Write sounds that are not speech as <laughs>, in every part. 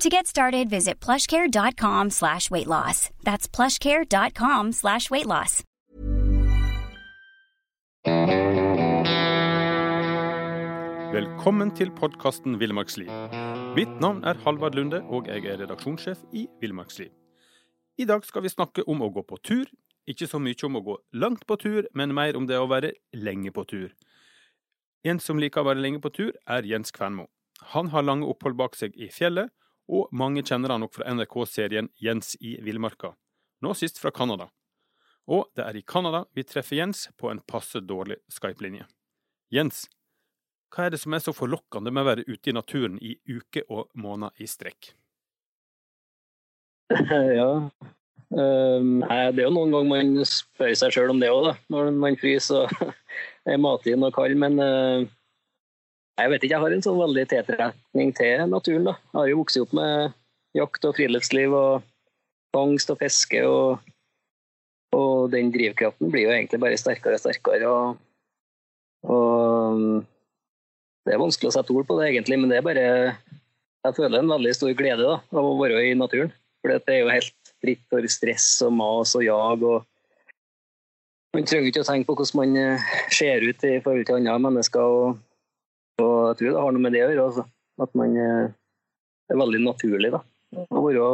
To get started, visit plushcare.com slash weight loss. That's plushcare.com slash weight loss. Velkommen til podkasten Villmarksliv. Mitt navn er Halvard Lunde, og jeg er redaksjonssjef i Villmarksliv. I dag skal vi snakke om å gå på tur. Ikke så mye om å gå langt på tur, men mer om det å være lenge på tur. En som liker å være lenge på tur, er Jens Kvernmo. Han har lange opphold bak seg i fjellet, og mange kjenner han nok fra NRK-serien Jens i villmarka, nå sist fra Canada. Og det er i Canada vi treffer Jens på en passe dårlig Skype-linje. Jens, hva er det som er så forlokkende med å være ute i naturen i uker og måneder i strekk? <laughs> Ja, um, det er jo noen ganger man spør seg sjøl om det òg, når man fryser og <laughs> er matinn og kald. Men uh, jeg vet ikke, jeg har en sånn veldig tiltrekning til naturen. da. Jeg har jo vokst opp med jakt og friluftsliv og fangst og fiske. Og, og den drivkraften blir jo egentlig bare sterkere og sterkere. og, og det er vanskelig å sette ord på det, egentlig, men det er bare Jeg føler en veldig stor glede da, av å være i naturen. For det er jo helt fritt for stress og mas og jag. og Man trenger ikke å tenke på hvordan man eh, ser ut i forhold til andre mennesker. Og, og jeg tror det har noe med det å gjøre. Altså. At man eh, er veldig naturlig da, å være,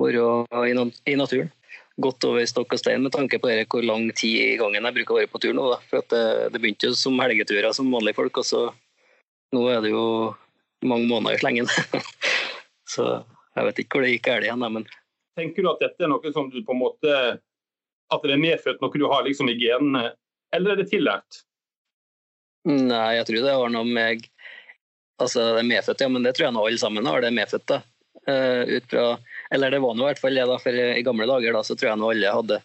være i, i naturen gått over stokk og stein med tanke på hvor lang tid i gangen jeg bruker å være på tur nå. Da. For det, det, begynte jo som helgeturer som vanlige folk, og så nå er det jo mange måneder i slengen. <laughs> så jeg vet ikke hvor det gikk galt igjen. Men... Tenker du at dette er noe som du på en måte At det er medfødt, noe du har liksom i genene, eller er det tillært? Nei, jeg tror det har noe med Altså, det er medfødt, ja, men det tror jeg nå alle sammen har. Det er medfødt, da. Uh, fra eller det var nå i hvert fall det, da, for i gamle dager da, så tror jeg nå alle hadde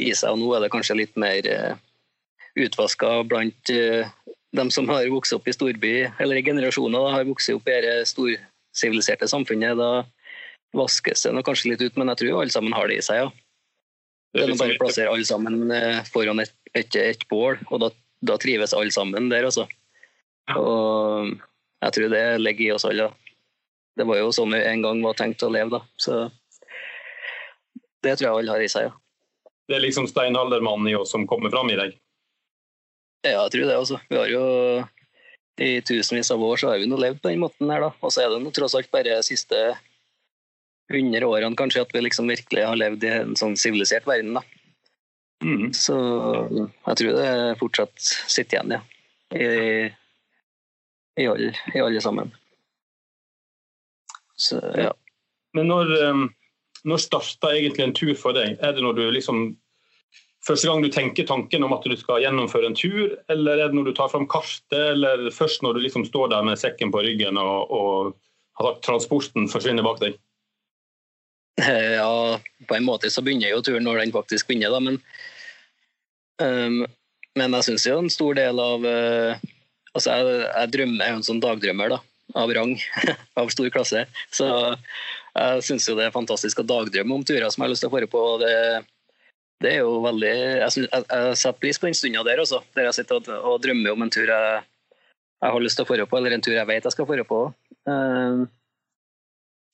i seg, og nå er det kanskje litt mer uh, eh, utvaska blant uh, dem som har vokst opp i storby, eller i generasjoner da, har vokst opp i dette storsiviliserte samfunnet. Da vaskes det kanskje litt ut, men jeg tror alle sammen har det i seg, ja. Det er bare å plassere alle sammen foran et, et, et, bål, og da, da trives alle sammen der, altså. Og jeg tror det ligger i oss alle. da det var jo sånn vi en gang var tenkt å leve, da. Så det tror jeg alle har i seg, ja. Det er liksom steinaldermannen i oss som kommer fram i deg? Ja, jeg tror det. også. Vi har jo i tusenvis av år så har vi nå levd på den måten her, da. Og så er det nå tross alt bare de siste hundre årene kanskje at vi liksom virkelig har levd i en sånn sivilisert verden, da. Mm. Så jeg tror det fortsatt sitter igjen, ja. I, i, alle, i alle sammen. Så, ja. Men når, um, når starta egentlig en tur for deg? Er det når du liksom Første gang du tenker tanken om at du skal gjennomføre en tur, eller er det når du tar fram kartet, eller først når du liksom står der med sekken på ryggen og, og har transporten forsvinner bak deg? Ja, på en måte så begynner jo turen når den faktisk begynner, da. Men, um, men jeg syns jo en stor del av uh, Altså, jeg, jeg drømmer, jeg er jo en sånn dagdrømmer, da av rang, <laughs> av stor klasse. Så jeg syns jo det er fantastisk å dagdrømme om turer som jeg har lyst til å dra på. Det, det, er jo veldig Jeg, synes, jeg, jeg setter pris på den stunda der, også, der jeg sitter og, og, drømmer om en tur jeg, jeg har lyst til å dra på, eller en tur jeg vet jeg skal dra på. Um,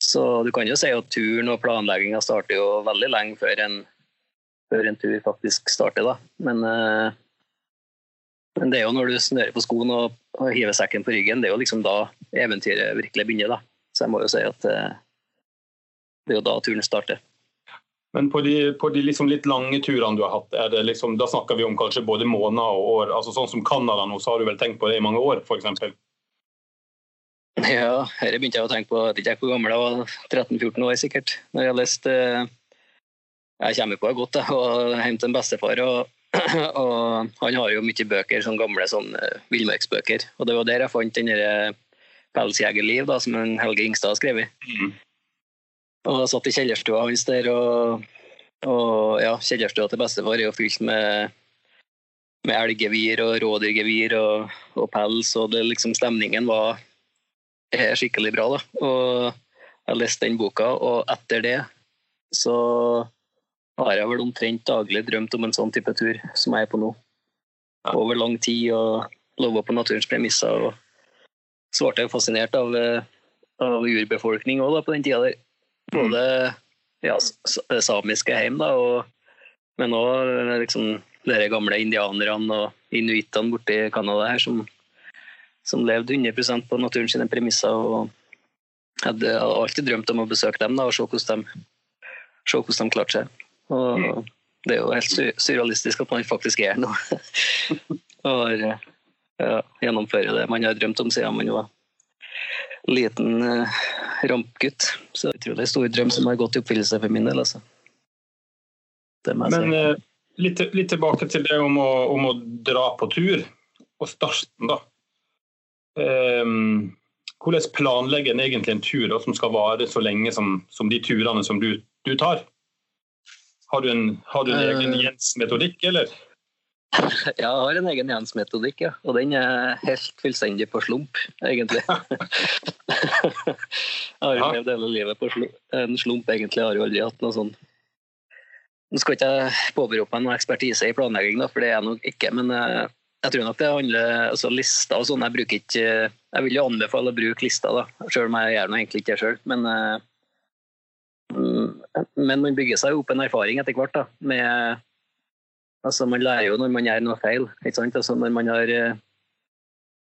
så du kan jo si at turen og planlegginga starter jo veldig lenge før en, før en tur faktisk starter, da. Men uh, men det er jo når du snører på skoen og, og hiver sekken på ryggen, det er jo liksom da eventyret virkelig begynner. da. Så jeg må jo si at eh, det er jo da turen starter. Men på de, på de liksom litt lange turene du har hatt, liksom, da snakker vi om kanskje både måneder og år. altså Sånn som Canada nå, så har du vel tenkt på det i mange år, f.eks.? Ja, dette begynte jeg å tenke på. Jeg vet ikke hvor gammel jeg var, 13-14 år sikkert. Når jeg leste eh, Jeg kommer på det godt, jeg. Og hjem til en bestefar. Og, <clears throat> og, han har jo mye bøker, sånne gamle sånn, eh, villmarksbøker. Og det var der jeg fant den derre 'Pelsjegerliv', da, som en Helge Ingstad har skrevet. Mm. Og satt i kjellerstua hans der, og, og ja, kjellerstua til bestefar er jo fylt med, med elggevir og rådyrgevir og, og, pels, og det liksom stemningen var skikkelig bra. da. Og jeg leste den boka, og etter det så har jeg vel omtrent daglig drømt om en sånn type tur som jeg er på nå. Over lang tid og lova på naturens premisser. og Så ble jeg fascinert av, av urbefolkning òg på den tida der. Både ja, samiske hjem, da, og, men òg liksom, de gamle indianerne og inuittene borti Canada her som, som levde 100% på naturen sine premisser. og hadde alltid drømt om å besøke dem da, og se hvordan de, se hvordan de klarte seg. Og mm. Det er jo helt surrealistisk at man faktisk er nå <laughs> og ja, gjennomfører det man har drømt om siden man var liten uh, rampgutt. Så jeg tror det er stor drøm som har gått i oppfyllelse for min del. Altså. Men uh, litt, litt, tilbake til det om å, om å, dra på tur, og starten, da. Um, hvordan planlegger en egentlig en tur da, som skal vare så lenge som, som de turene som du, du tar? Har du en, har du en egen Jens-metodikk, eller? <laughs> Jeg har en egen Jens-metodikk, ja. Og den er helt fullstendig på slump, egentlig. <laughs> <laughs> jeg har jo levd hele livet på slump. en slump, egentlig. Har jo aldri hatt noe sånn Nå skal ikke jeg påberope meg noe ekspertise i planlegging, da, for det er jeg nok ikke. Men eh, jeg tror nok det handler altså lister og sånn. Jeg bruker ikke Jeg vil jo anbefale å bruke lister, da, selv om jeg gjør noe egentlig ikke det sjøl. Men, eh, men man bygger seg opp en erfaring etter hvert da, med Altså, man lærer jo når man gjør noe feil. ikke sant? Altså, når man har eh,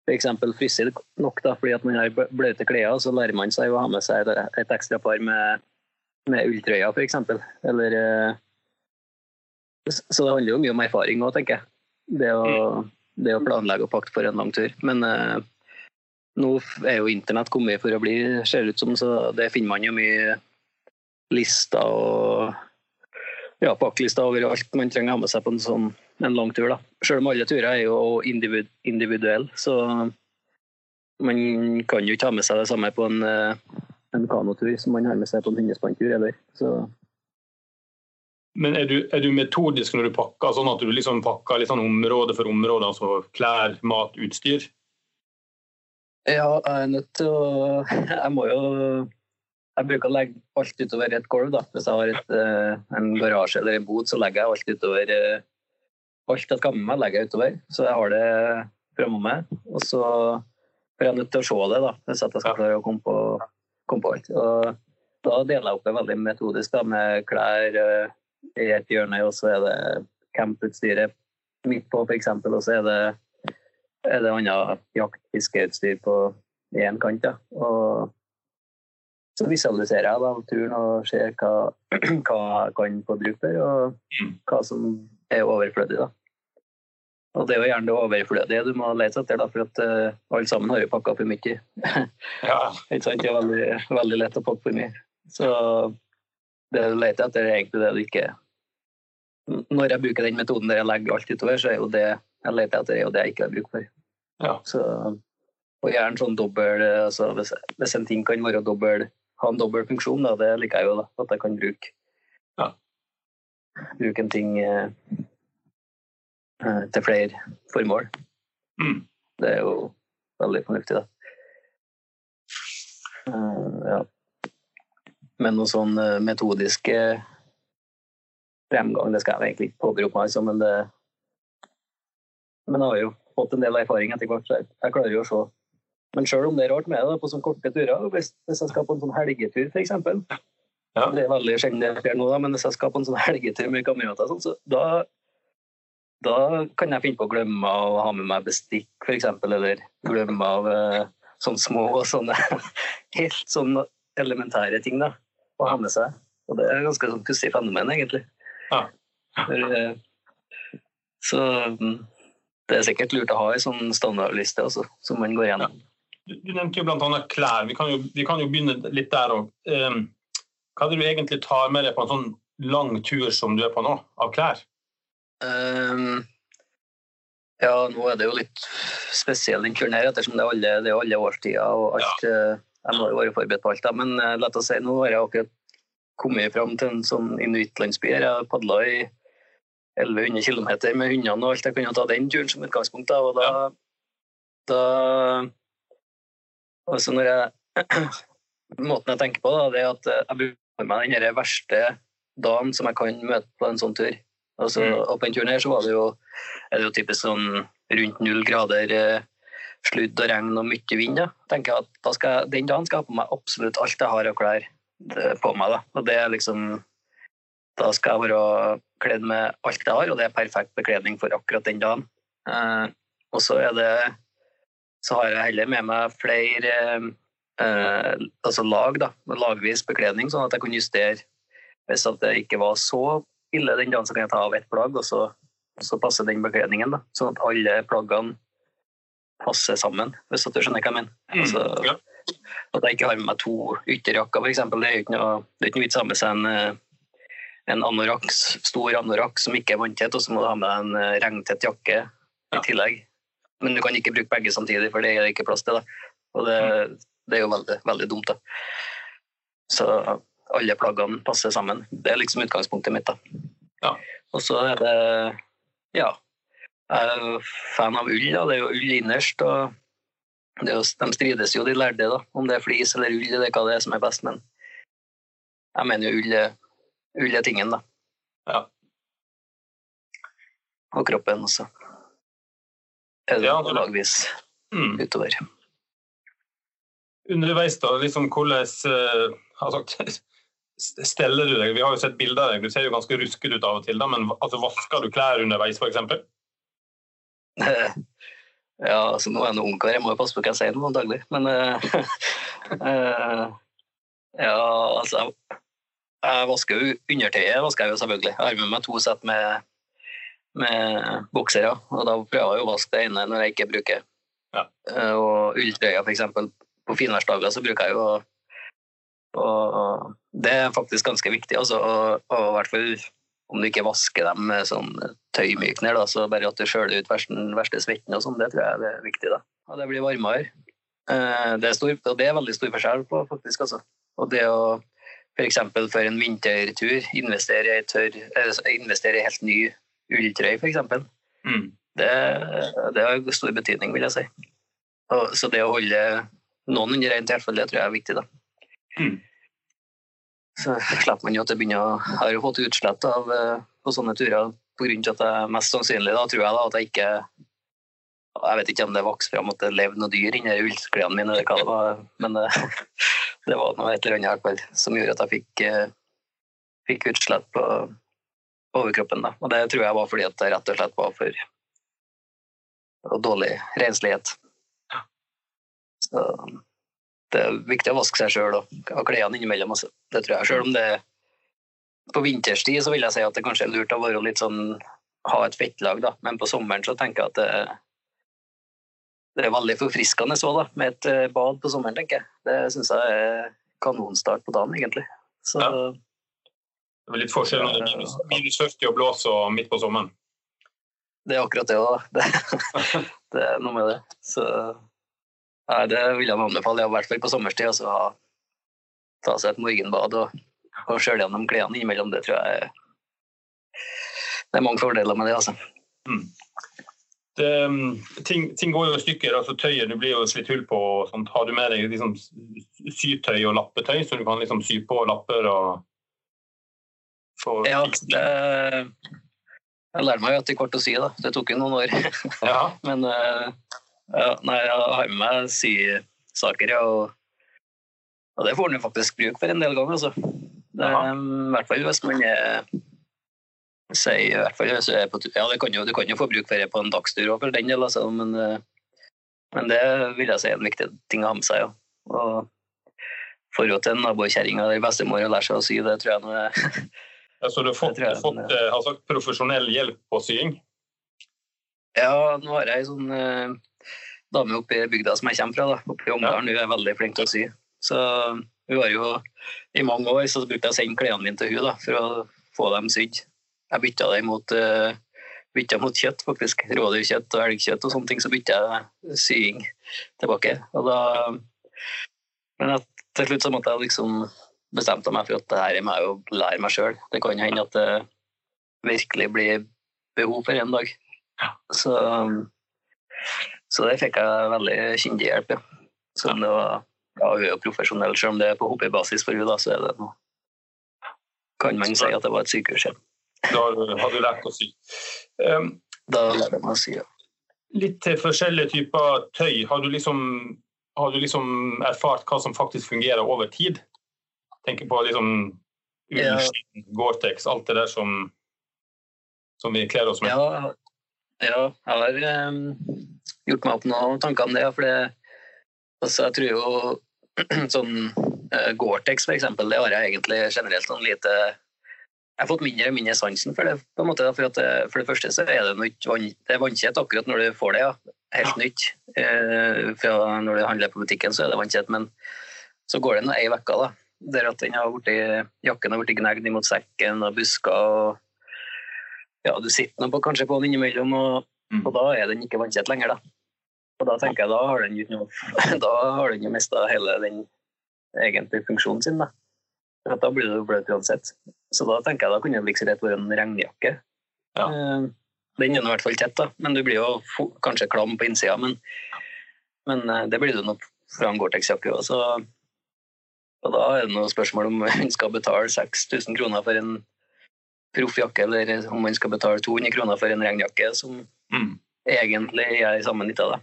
f.eks. fryser nok da, fordi at man har bløte klær, så lærer man seg å ha med seg et ekstra par med, med ulltrøyer, f.eks. Eller eh, Så det handler jo mye om erfaring òg, tenker jeg. Det å, det å, planlegge og pakke for en lang tur. Men uh, nå er jo internett kommet for å bli, ser ut som, så det finner man jo mye lister og ja, pakklista over alt man trenger å ha med seg på en sånn en lang tur. da. Selv om alle turer er jo individ, individuelle, så man kan jo ikke ha med seg det samme på en, eh, en kanotur som man har med seg på en hundespanntur. heller. Så men er du, er du, metodisk når du pakker, sånn at du liksom pakker litt sånn område for område? Altså klær, mat, utstyr? Ja, jeg er nødt til å <laughs> Jeg må jo jeg bruker å legge alt utover et gulv. da. Hvis jeg har et, uh, en garasje eller en bod, så legger jeg alt utover uh, Alt jeg skal med meg, legger jeg utover. Så jeg har det framme meg. Og så får jeg nødt til å se det, da, hvis jeg skal klare å komme på, komme på alt. Og da deler jeg opp det veldig metodisk da, med klær uh, i et hjørne, og så er det camputstyret midt på, f.eks., og så er det, er det annet jakt-fiskeutstyr på én kant. da. Og så visualiserer jeg da turen og ser hva, <clears throat> hva jeg kan få bruk for, og mm. hva som er overflødig. da. Og det er jo gjerne det overflødige du må lete etter, da, for at uh, alle sammen har jo pakka for mye. <laughs> ja. Ikke sant? Det er veldig, veldig, lett å pakke for mye. Så det du leter etter, er egentlig det du ikke Når jeg bruker den metoden der jeg legger alt utover, så er jo det jeg leter etter, er jo det jeg ikke har bruk for. Ja. Så, og gjerne sånn dobbel altså hvis, hvis en ting kan være dobbel ha en dobbel funksjon. Da. Det liker jeg jo, da, at jeg kan bruke, ja, bruke en ting eh, eh, til flere formål. Mm. Det er jo veldig fornuftig, da. Uh, ja. Men noe sånn uh, metodisk fremgang, det skal jeg egentlig ikke påberope meg, altså, men det Men jeg har jo fått en del erfaring etter hvert, så jeg, jeg klarer jo å se men sjøl om det er rart med det på sånne korte turer, hvis, hvis jeg skal på en sånn helgetur f.eks. Ja. Det er veldig sjelden det skjer nå, da, men hvis jeg skal på en sånn helgetur med kamerater, sånn, så da, da, kan jeg finne på å glemme å ha med meg bestikk, f.eks., eller glemme av eh, sånne små og sånne <laughs> helt sånne elementære ting da, å ha med seg. Og det er ganske sånn pussig fenomen, egentlig. Ja. For, eh, så mm, det er sikkert lurt å ha ei sånn standardliste også, som man går gjennom. Du, du nevnte jo bl.a. klær. Vi kan, jo, vi kan jo begynne litt der òg. Um, hva er det du egentlig tar med deg på en sånn lang tur som du er på nå, av klær? Um, ja, nå er det jo litt spesiell den turen her, ettersom det er alle, det er alle årstider og alt. Ja. Jeg må jo være forberedt på alt, da. Men uh, la oss si, nå har jeg akkurat kommet fram til en sånn inuittlandsby her. Jeg padla i 1100 km med hundene og alt. Jeg kunne ta den turen som utgangspunkt. da, og da, da Altså når jeg <clears throat> Måten jeg tenker på, da, det er at jeg bruker meg den verste dagen som jeg kan møte på en sånn tur. Altså, Mm. og på den turen her så var det jo, er det jo typisk sånn rundt null grader, eh, sludd og regn og mye vind. Da. tenker jeg at da skal Den dagen skal jeg ha på meg absolutt alt jeg har av klær eh, på meg. Da. Og det er liksom, da skal jeg være kledd med alt jeg har, og det er perfekt bekledning for akkurat den dagen. Eh, og så er det så har jeg heller med meg flere eh, altså lag, da, lagvis bekledning, sånn at jeg kunne justere hvis at det ikke var så ille den dagen, så kan jeg ta av ett plagg, og så, så passer den bekledningen. Da, sånn at alle plaggene passer sammen, hvis at du skjønner hva jeg mener. Altså, Mm, ja. At jeg ikke har med meg to ytterjakker, f.eks. Det er jo ikke noe, noe vits å ha med seg en, eh, en anorakk, stor anorakk som ikke er vanntett, og så må du ha med deg en eh, regntett jakke Ja. i tillegg. Men du kan ikke bruke begge samtidig, for det er det ikke plass til. Da. Og det, det er jo veldig, veldig dumt. Da. Så alle plaggene passer sammen. Det er liksom utgangspunktet mitt. da. Ja. Og så er det Ja. Jeg er jo fan av ull. da. Det er jo ull innerst. og det er jo, De strides jo, de lærde, da, om det er flis eller ull, eller hva det er som er best. Men jeg mener jo ull er, ull er tingen, da. Ja. Og kroppen også. Ja, lagvis Mm. utover. Underveis, da, liksom hvordan eh, altså, <laughs> steller du deg? Vi har jo sett bilder av deg, du ser jo ganske rusket ut av og til, da, men altså, vasker du klær underveis, f.eks.? <laughs> ja, altså nå er jeg noe ungkar, jeg må jo passe på hva jeg sier nå daglig. Men uh, <laughs> ja, altså Jeg vasker jo undertøyet, vasker jeg jo selvfølgelig. Jeg har med meg to sett med, med boksere, og da prøver jeg å vaske det ene når jeg ikke bruker. Ja. Eh, og ulltrøya, f.eks. På finværsdager så bruker jeg jo og det er faktisk ganske viktig. Altså, og, og i hvert fall om du ikke vasker dem med sånn tøymykner, da, så bare at du skjøler ut den verste svetten og sånn, det tror jeg er viktig. da. Og det blir varmere. Eh, Det er, stor, og det er veldig stor forskjell på, faktisk. altså. Og det å f.eks. for, en vintertur investere i, tørr, investere i helt ny ulltrøye, f.eks. Mm. Det, det har stor betydning, vil jeg si. Og, så det å holde noen under rent i hvert fall, det tror jeg er viktig. da. Mm. Så slipper man jo at det begynner å Jeg har jo fått utslett av eh, på sånne turer pga. at jeg mest sannsynlig da, tror jeg da, at jeg ikke Jeg vet ikke om det vokste fram at det levde noe dyr inni ullklærne mine, eller hva det var, men det, <laughs> det var noe et eller annet som gjorde at jeg fikk, eh, fikk utslett på overkroppen. Da. Og det tror jeg var fordi at det rett og slett var for dårlig renslighet. Så det er viktig å vaske seg sjøl og ha klærne innimellom. Også. Det tror jeg. Selv om det på vinterstid så vil jeg si at det kanskje er lurt å være litt sånn ha et fettlag, da. Men på sommeren så tenker jeg at det, det er veldig forfriskende så, da, med et eh, bad på sommeren, tenker jeg. Det syns jeg er kanonstart på dagen, egentlig. Så Ja. Det er litt forskjell er minus, minus 40 og blås og midt på sommeren. det er akkurat det da. Det, <laughs> det er noe med det. Så nei, det vil jeg anbefale, i hvert fall på sommerstid. Altså, ta seg et morgenbad og, og skjøle gjennom klærne innimellom. Det tror jeg er Det er mange fordeler med det, altså. Det, mm, ting, ting går jo i stykker. altså Tøyet du blir jo slitt hull på. sånt. Har du med deg liksom sytøy og lappetøy, så du kan liksom sy på lapper og få Ja, det, jeg lærte meg jo etter kort å si, da. Det tok jo noen år. Ja. <laughs> Men eh, ja, nei, jeg har med meg sysaker, ja. Og, og det får en jo faktisk bruk for en del ganger, altså. Det, I hvert fall hvis man er sier i hvert fall hvis du er på tur. Ja, det kan jo, du kan jo få bruk for det på en dagstur òg, for den del, altså. Men, eh, men det vil jeg si er en viktig ting å ha med seg, ja. Og forhold til nabokjerringa eller bestemor og lære seg å sy, det tror jeg nå er <laughs> så du har fått, jeg jeg, fått men, altså, profesjonell hjelp på sying? Ja, nå har jeg ei sånn eh, dame oppe i bygda som jeg kommer fra, da, oppe i Omdalen. Hun er veldig flink til å sy. Så hun har jo i mange år så brukte jeg å sende klærne mine til hun da, for å få dem sydd. Jeg bytta det mot, uh, bytta mot kjøtt, faktisk. Rådyrkjøtt og elgkjøtt og sånne ting. Så bytta jeg sying tilbake. Da, men at, til slutt så måtte jeg liksom bestemte meg for at det her må jeg jo lære meg sjøl. Det kan hende at det virkelig blir behov for en dag. Så, så det fikk jeg veldig kyndig hjelp, ja. Så det var, ja, hun er jo profesjonell, selv om det er på hobbybasis for hun så er det noe. Kan man si at det var et sykehus. Da har du lært å sy. Um, Da lærte jeg meg å sy, ja. litt til forskjellige typer tøy. Har du liksom, har du liksom erfart hva som faktisk fungerer over tid? Tenker på liksom ullskinn, Gore-Tex, alt det der som, som vi kler oss med. Ja, ja jeg har um, gjort meg opp noen tanker om det. For det, altså, jeg tror jo <clears throat> sånn uh, Gore-Tex, for eksempel, det har jeg egentlig generelt sånn lite Jeg har fått mindre og mindre sansen for det. på en måte, for, det, for det første så er det det vannkjett akkurat når du får det. ja, Helt nytt. Eh, fra når du handler på butikken, så er det vannkjett. Men så går det nå ei uke, da. Der at den har blitt, jakken har blitt gnagd imot sekken og busker. og ja, Du sitter på, kanskje på den innimellom, og, Mm. og da er den ikke vannkjett lenger. da. Og da tenker jeg, da har den jo <laughs> da har den jo mista hele den egentlige funksjonen sin. da. For da blir det jo bløt uansett. Så da tenker jeg da kunne det like rett være en regnjakke. Ja. Eh, Den er i hvert fall tett, da. men du blir jo kanskje klam på innsida. Men, men eh, det blir du nok fra en Gore-Tex-jakke òg, så og da er det noe spørsmål om man skal betale 6000 kroner for en proffjakke, eller om man skal betale 200 kroner for en regnjakke, som Mm. egentlig gjør samme nytte. det.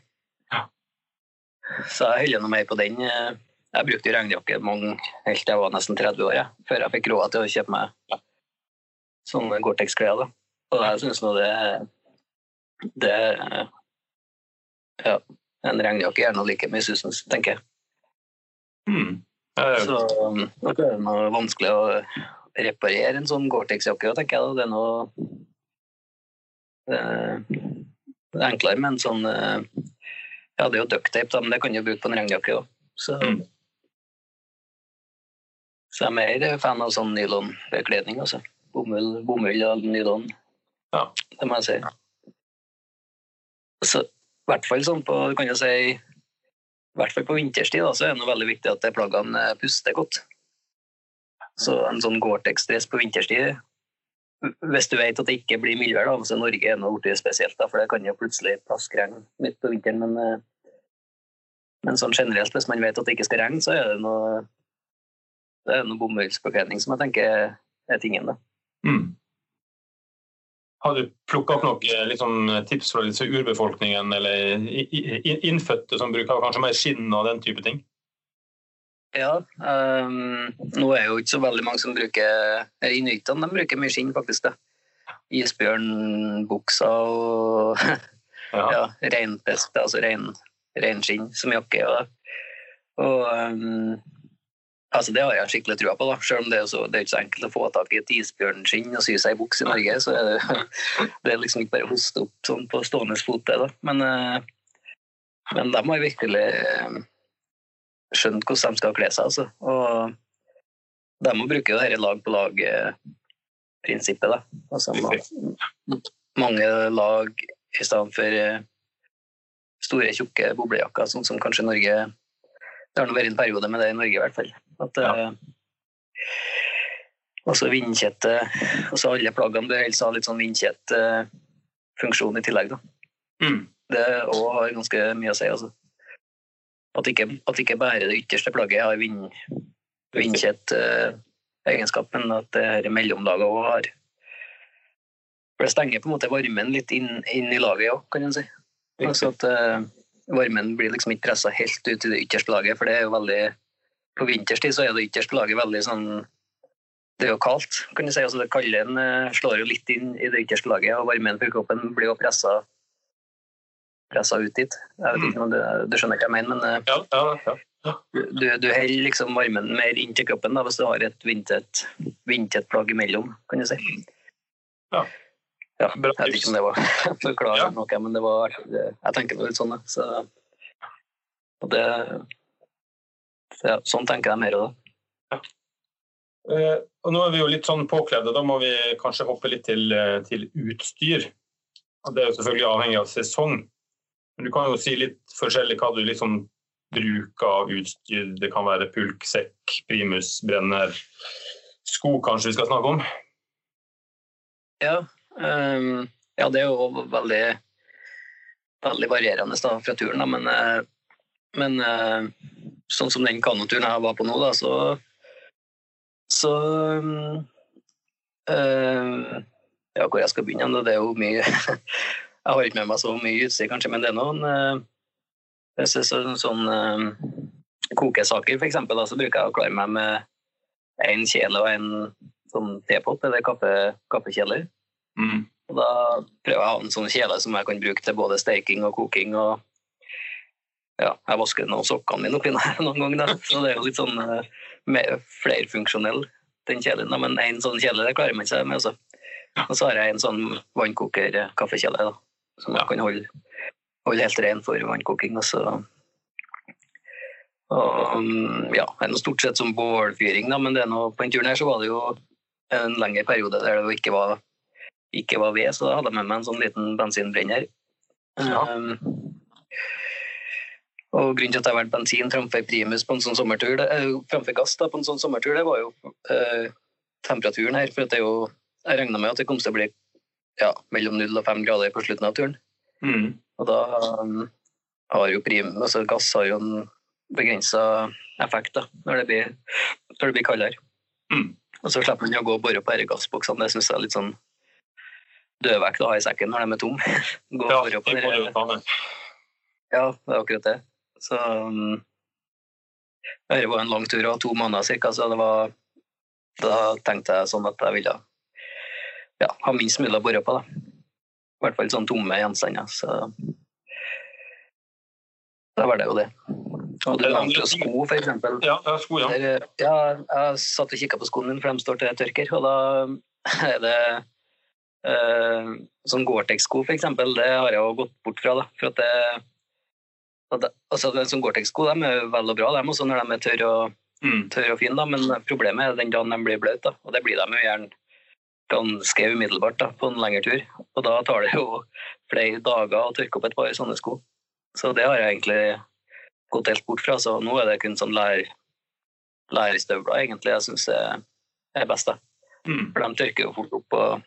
Ja. Så jeg holder nå mer på den. Jeg brukte regnjakke mange, helt til jeg var nesten 30 år, jeg, før jeg fikk råd til å kjøpe meg sånne Gore-Tex-klær. Og jeg syns nå det det Ja, en regnjakke gjør nå like mye susen, tenker jeg. Mm. Så det nå er det noe vanskelig å reparere en sånn Gore-Tex-jakke, tenker jeg. Det er noe det er enklere med en sånn eh, Ja, det er jo ducktape, men det kan du bruke på en regnjakke òg. Så, Mm. så jeg er mer fan av sånn nylonbekledning. Altså. Bomull, bomull og nylon. Ja. Det må jeg si. Så, I hvert fall sånn på du kan jo si, i hvert fall på vinterstid da, så er det veldig viktig at plaggene eh, puster godt. Så en sånn Gore-Tex-dress på vinterstid Hvis du vet at det ikke blir mildvær, da, så Norge er noe blitt spesielt, da, for det kan jo plutselig plaske regn midt på vinteren. Men, eh, men sånn generelt, hvis man vet at det ikke skal regne, så er det noe det noe bomullsbekledning som jeg tenker er tingen. da. Mm. Har du plukka opp noen liksom, tips fra disse urbefolkningen eller innfødte som bruker kanskje mer skinn og den type ting? Ja, um, nå er jo ikke så veldig mange som bruker Inuittene de bruker mye skinn, faktisk. det. Isbjørnbukser og <laughs> Ja. ja, reinpest, altså rein, reinskinn som jakke. Og, og ehm, altså det har jeg skikkelig trua på, da. selv om det er, så, det er ikke så enkelt å få tak i et isbjørnskinn og sy seg i buks i Norge. så er det, <laughs> det er liksom ikke bare å hoste opp sånn på stående fot. det da. Men, eh, men de har virkelig eh, skjønt hvordan de skal kle seg. Altså. Og de må bruke det her lag-på-lag-prinsippet. da. Altså, ma- mange lag i stedet for eh, store, tjukke boblejakker, sånn som kanskje Norge Det har vært en periode med det i Norge, i hvert fall. At, Ja. eh, også vindkjette også Alle plaggene du helst har litt sånn vindkjettefunksjon i tillegg. da. Mm. Det òg har ganske mye å si. altså. At ikke, at ikke bare det ytterste plagget har vind, vindkjett eh, egenskap, men at det her mellomlaget òg har For det stenger på en måte varmen litt inn, inn i laget òg, kan en si. Altså at eh, varmen blir liksom ikke pressa helt ut i det ytterste laget, for det er jo veldig På vinterstid så er det ytterste laget veldig sånn Det er jo kaldt, kan du si. altså det Kalden eh, slår jo litt inn i det ytterste laget, og varmen på kroppen blir jo pressa ut dit. Jeg vet ikke om du, du skjønner hva jeg mener, men, eh, Ja, ja, ja. Du, du holder liksom varmen mer inntil kroppen da, hvis du har et vindtett plagg imellom, kan du si. Ja. Ja, jeg vet ikke om det var <laughs> forklarer Ja. noe, men det var Jeg tenker var litt sånn. Så, det så ja, Sånn tenker jeg mer òg, da. Eh, og nå er vi jo litt sånn påkledde, da må vi kanskje hoppe litt til, eh, til utstyr. Og det er jo selvfølgelig avhengig av sesong. Men du kan jo si litt forskjellig hva du liksom bruker av utstyr. Det kan være pulk, sekk, primus, brenner, sko kanskje vi skal snakke om. Ja, ja det er jo veldig, veldig varierende da, fra turen, da, men, eh, men eh, sånn som den kanoturen jeg var på nå, da, så så ehm, eh, Ja, hvor jeg skal begynne? Det er jo mye <laughs> Jeg har ikke med meg så mye utstyr, kanskje, men det er noen Hvis det er sånn, sånn kokesaker, for eksempel, da, så bruker jeg å klare meg med en kjele og en sånn tepott, eller kaffe, kaffekjeler. Mm. Og da prøver jeg å ha en sånn kjele som jeg kan bruke til både steking og koking. og ja, Jeg vasker noen sokkene mine oppi der noen ganger, da. så det er jo litt sånn eh, mer flerfunksjonell, den kjelen. Men en sånn kjele det klarer man seg med. Også. Og så har jeg en sånn vannkoker-kaffekjele som jeg kan holde, holde helt ren for vannkoking. Og så og, um, ja, det er noe stort sett som bålfyring, da, men det er noe, på den turen her så var det jo en lengre periode der det jo ikke var, ikke var ved, så da hadde jeg med meg en sånn liten bensinbrenner. Ja. Um, og grunnen til at jeg valgte bensin framfor primus på en sånn sommertur, det, eh, framfor gass da, på en sånn sommertur, det var jo eh, temperaturen her. For det er jo, jeg regna med at det kom til å bli ja, mellom 0 og 5 grader på slutten av turen. Mm. Og da um, har jo prim, altså gass har jo en begrensa effekt da, når det blir, når det blir kaldere. Mm. Og så slipper man å gå og bore på disse gassboksene. Det syns jeg er litt sånn dødvekt da i sekken når de er. <laughs> Gå Ja, det må du ta med. ja, det er akkurat det. Så um, Det var en lang tur og to måneder ca., så det var Da tenkte jeg sånn at jeg ville ja, ha minst mulig å bore på. da. I hvert fall sånn tomme gjenstander. Så da var det jo det. Og Det er jo sko, for eksempel. Ja, ja, sko, ja. Der, ja, jeg satt og kikka på skoene mine, for de står til tørker. Og da er det eh, sånn Gore-Tex-sko, for eksempel, det har jeg jo gått bort fra. da, for at det, at det altså, sånn Gore-Tex-sko de er vel og bra, dem også, når de er tørre og, Mm. tørre og fine. da, Men problemet er den dagen de blir bløte. Og det blir de jo gjerne ganske umiddelbart da, på en lengre tur. Og da tar det jo flere dager å tørke opp et par sånne sko. Så det har jeg egentlig gått helt bort fra. Så nå er det kun sånn lær, lærestøvler egentlig jeg syns er best. da. Mm. For de tørker jo fort opp. Og,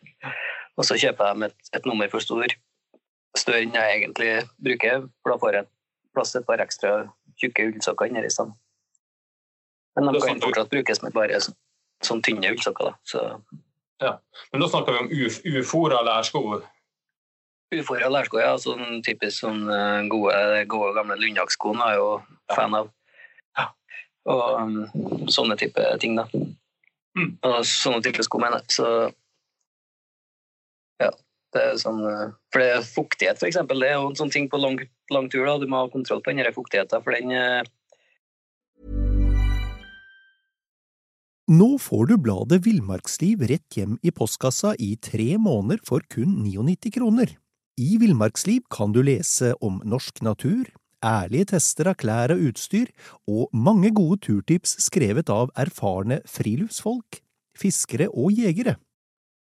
og så kjøper jeg et, et nummer for stor, større enn jeg egentlig bruker. For da får jeg plass til et par ekstra tjukke ullsokker inni i stedet. Men de kan fortsatt brukes med bare så, sånn tynne ullsokker. Så Men da snakker vi om uf ufora lærsko. Ufora lærsko, ja. Sånn typisk sånn eh, gode, gode gamle Lundakskoene er jeg jo fan av. Ja. Og um, sånne type ting, da. Mm. Og sånne type sko, mener jeg. Så ja. Det er sånn eh, For det er fuktighet, eksempel. Det er jo en sånn ting på lang, lang tur. da. Du må ha kontroll på den fuktigheten, for den eh, Nå får du bladet Villmarksliv rett hjem i postkassa i tre måneder for kun 99 kroner. I Villmarksliv kan du lese om norsk natur, ærlige tester av klær og utstyr, og mange gode turtips skrevet av erfarne friluftsfolk, fiskere og jegere.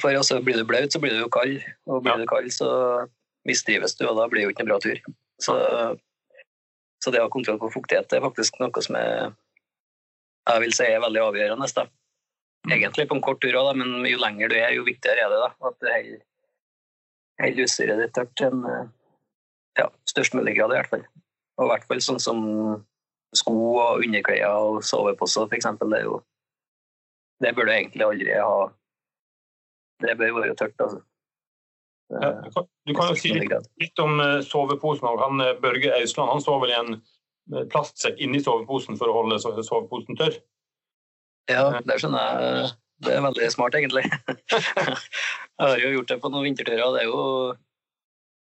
For altså, blir du blaut, så blir du jo kald. Og blir Ja. du kald, så mistrives du, og da blir det jo ikke en bra tur. Så, Så det å ha kontroll på fuktighet det er faktisk noe som er, jeg vil si er veldig avgjørende. Da. Egentlig på en kort tur òg, men jo lenger du er, jo viktigere er det da, at du holder utstyret ditt tørt til en ja, størst mulig grad, i hvert fall. Og i hvert fall sånn som sko og underklær og soveposer, f.eks. Det er jo Det bør du egentlig aldri ha Det bør være tørt, altså. Ja, du, kan, du, kan, jo si litt, litt om uh, soveposen. Han, uh, Børge Austland han sover i en plastsekk inni soveposen for å holde soveposen tørr. Ja, det skjønner jeg. Det er veldig smart, egentlig. <laughs> jeg har jo gjort det på noen vinterturer. Det er jo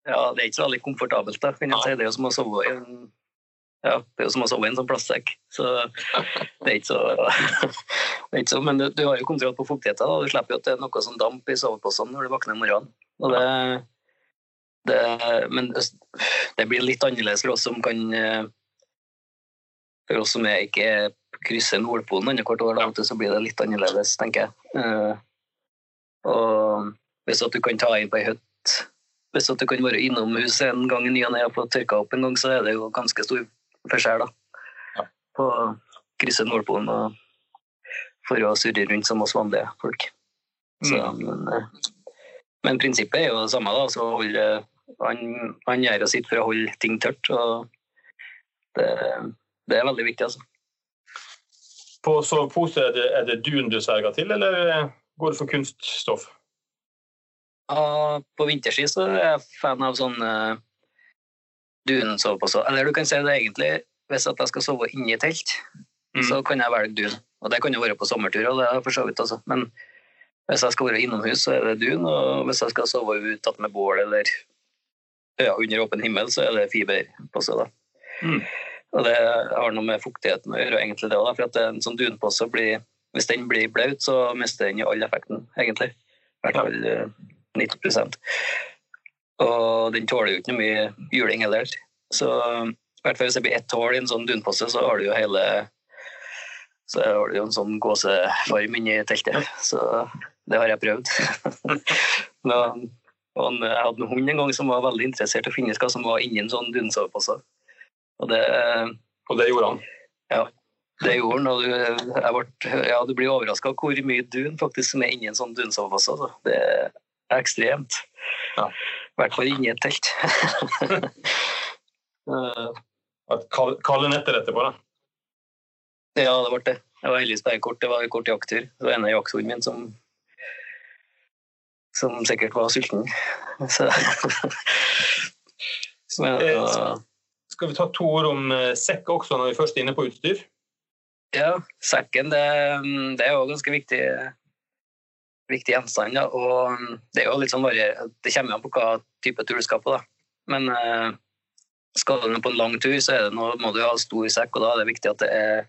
ja, det er ikke så veldig komfortabelt. da, kan jeg si. Det er jo som å sove i en ja, det er jo som å sove i en sånn plastsekk. Så det er ikke så, <laughs> er ikke så Men du, du, har jo kontroll på fuktigheten. og Du slipper jo at det er noe som damp i soveposene når du våkner om morgenen. Det, det, men det blir litt annerledes for oss som kan For oss som er ikke krysser Nordpolen annethvert år, da, så blir det litt annerledes, tenker jeg. Eh, og hvis at du kan ta inn på ei hytte hvis at du kan være innomhus en gang i ny og ne og få tørka opp en gang, så er det jo ganske stor forskjell da. Ja. på å krysse Nordpolen og for å surre rundt som oss vanlige folk. Så, mm. men, eh, men, prinsippet er jo det samme. da, så holde, han, han gjør sitt for å holde ting tørt. og det, det er veldig viktig. altså. På sovepose er det, er det dun du sverger til, eller går det for kunststoff? Ja, på vinterski så er jeg fan av dunsovepose. Eller du kan si det egentlig, hvis jeg skal sove inni telt, mm. så kan jeg velge dun. Og det kan jo være på sommertur, og det er for så vidt også. Men hvis jeg skal være innomhus, så er det dun. Og hvis jeg skal sove ut med bål eller ja, under åpen himmel, så er det fiberpose. da. Mm. Og det har noe med fuktigheten å gjøre, egentlig det òg. For at en sånn dunpose blir Hvis den blir blaut, så mister den all effekten, egentlig. I hvert fall 90 eh, Og den tåler jo ikke noe mye juling heller. Så i hvert fall hvis det blir ett hull i en sånn dunpose, så har du jo hele så har du jo en sånn gåsefarm inni teltet. Så det har jeg prøvd. <laughs> Men, jeg hadde en hund en gang som var veldig interessert i å finne hva som var inni en sånn dunsovepose. Og det, og det gjorde han? Ja, det gjorde han. Og du, ble, ja, du blir overraska hvor mye dun faktisk som er inni en sånn dunsovepose. Altså. Det er ekstremt. Ja. I hvert fall inni et telt. <laughs> Kalde netter etterpå, da? Ja, det ble det. Det var heldigvis bare kort. Det var en kort jakttur. Det var en av jakthunden min som som sikkert var sulten. <laughs> Så. Men, uh, skal vi ta to ord om eh, sekk også, når vi først er inne på utstyr? Ja, sekken det, det er jo ganske viktig, viktig gjenstand. Da. Og det er jo litt sånn varier, det kommer an på hva type tur du skal på. Da. Men eh, skal du på en lang tur, så det noe, må du ha stor sekk, og da er det viktig at det er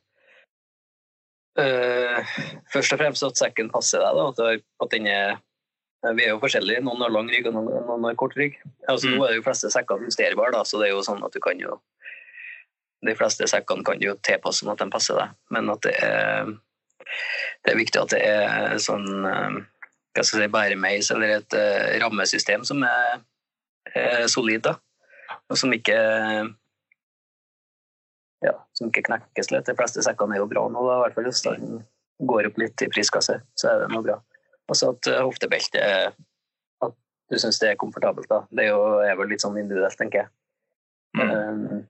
øh, Først og fremst at sekken passer deg, da, at, den er vi er jo forskjellige. Noen har lang rygg, og noen, noen har kort rygg. Altså, mm. Nå er de fleste sekkene justerbare, da, så det er jo sånn at du kan jo De fleste sekkene kan du jo tilpasse sånn at de passer deg, men at det er det er viktig at det er sånn eh, hva skal jeg si, bæremeis eller et uh, rammesystem som er, er solid, da. Og som ikke ja, som ikke knekkes litt. De fleste sekkene er jo bra nå, da, i hvert fall hvis den går opp litt i priskasse, så er det noe bra. Altså at eh, hoftebeltet At du syns det er komfortabelt. da. Det er, jo, er vel litt sånn individuelt, tenker jeg. Mm. Um,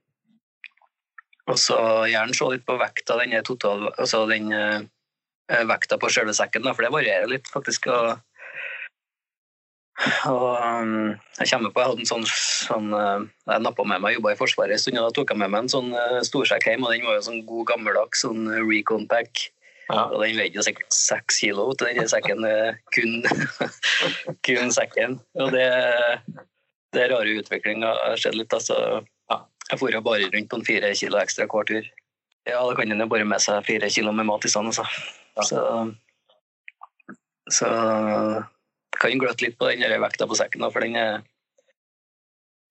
og så gjerne se litt på vekta, den total, altså den uh, vekta på selve sekken, da, for det varierer litt, faktisk. og og um, jeg kommer på, jeg hadde en sånn, sånn uh, Jeg nappa med meg, jobba i Forsvaret en stund, og da tok jeg med meg en sånn uh, storsekk hjem. og Den var jo sånn god gammeldags sånn recon pack. Ja. Og den veide sikkert seks kilo til den sekken. Kun, <laughs> kun sekken. Og det, det er rare utviklinga har skjedd litt. Altså. Jeg får jo bare rundt på en fire kilo ekstra hver tur. Ja, da kan en jo bare med seg fire kilo med mat i stand, altså. Så, så kan gløtte litt på den vekta på sekken, for den er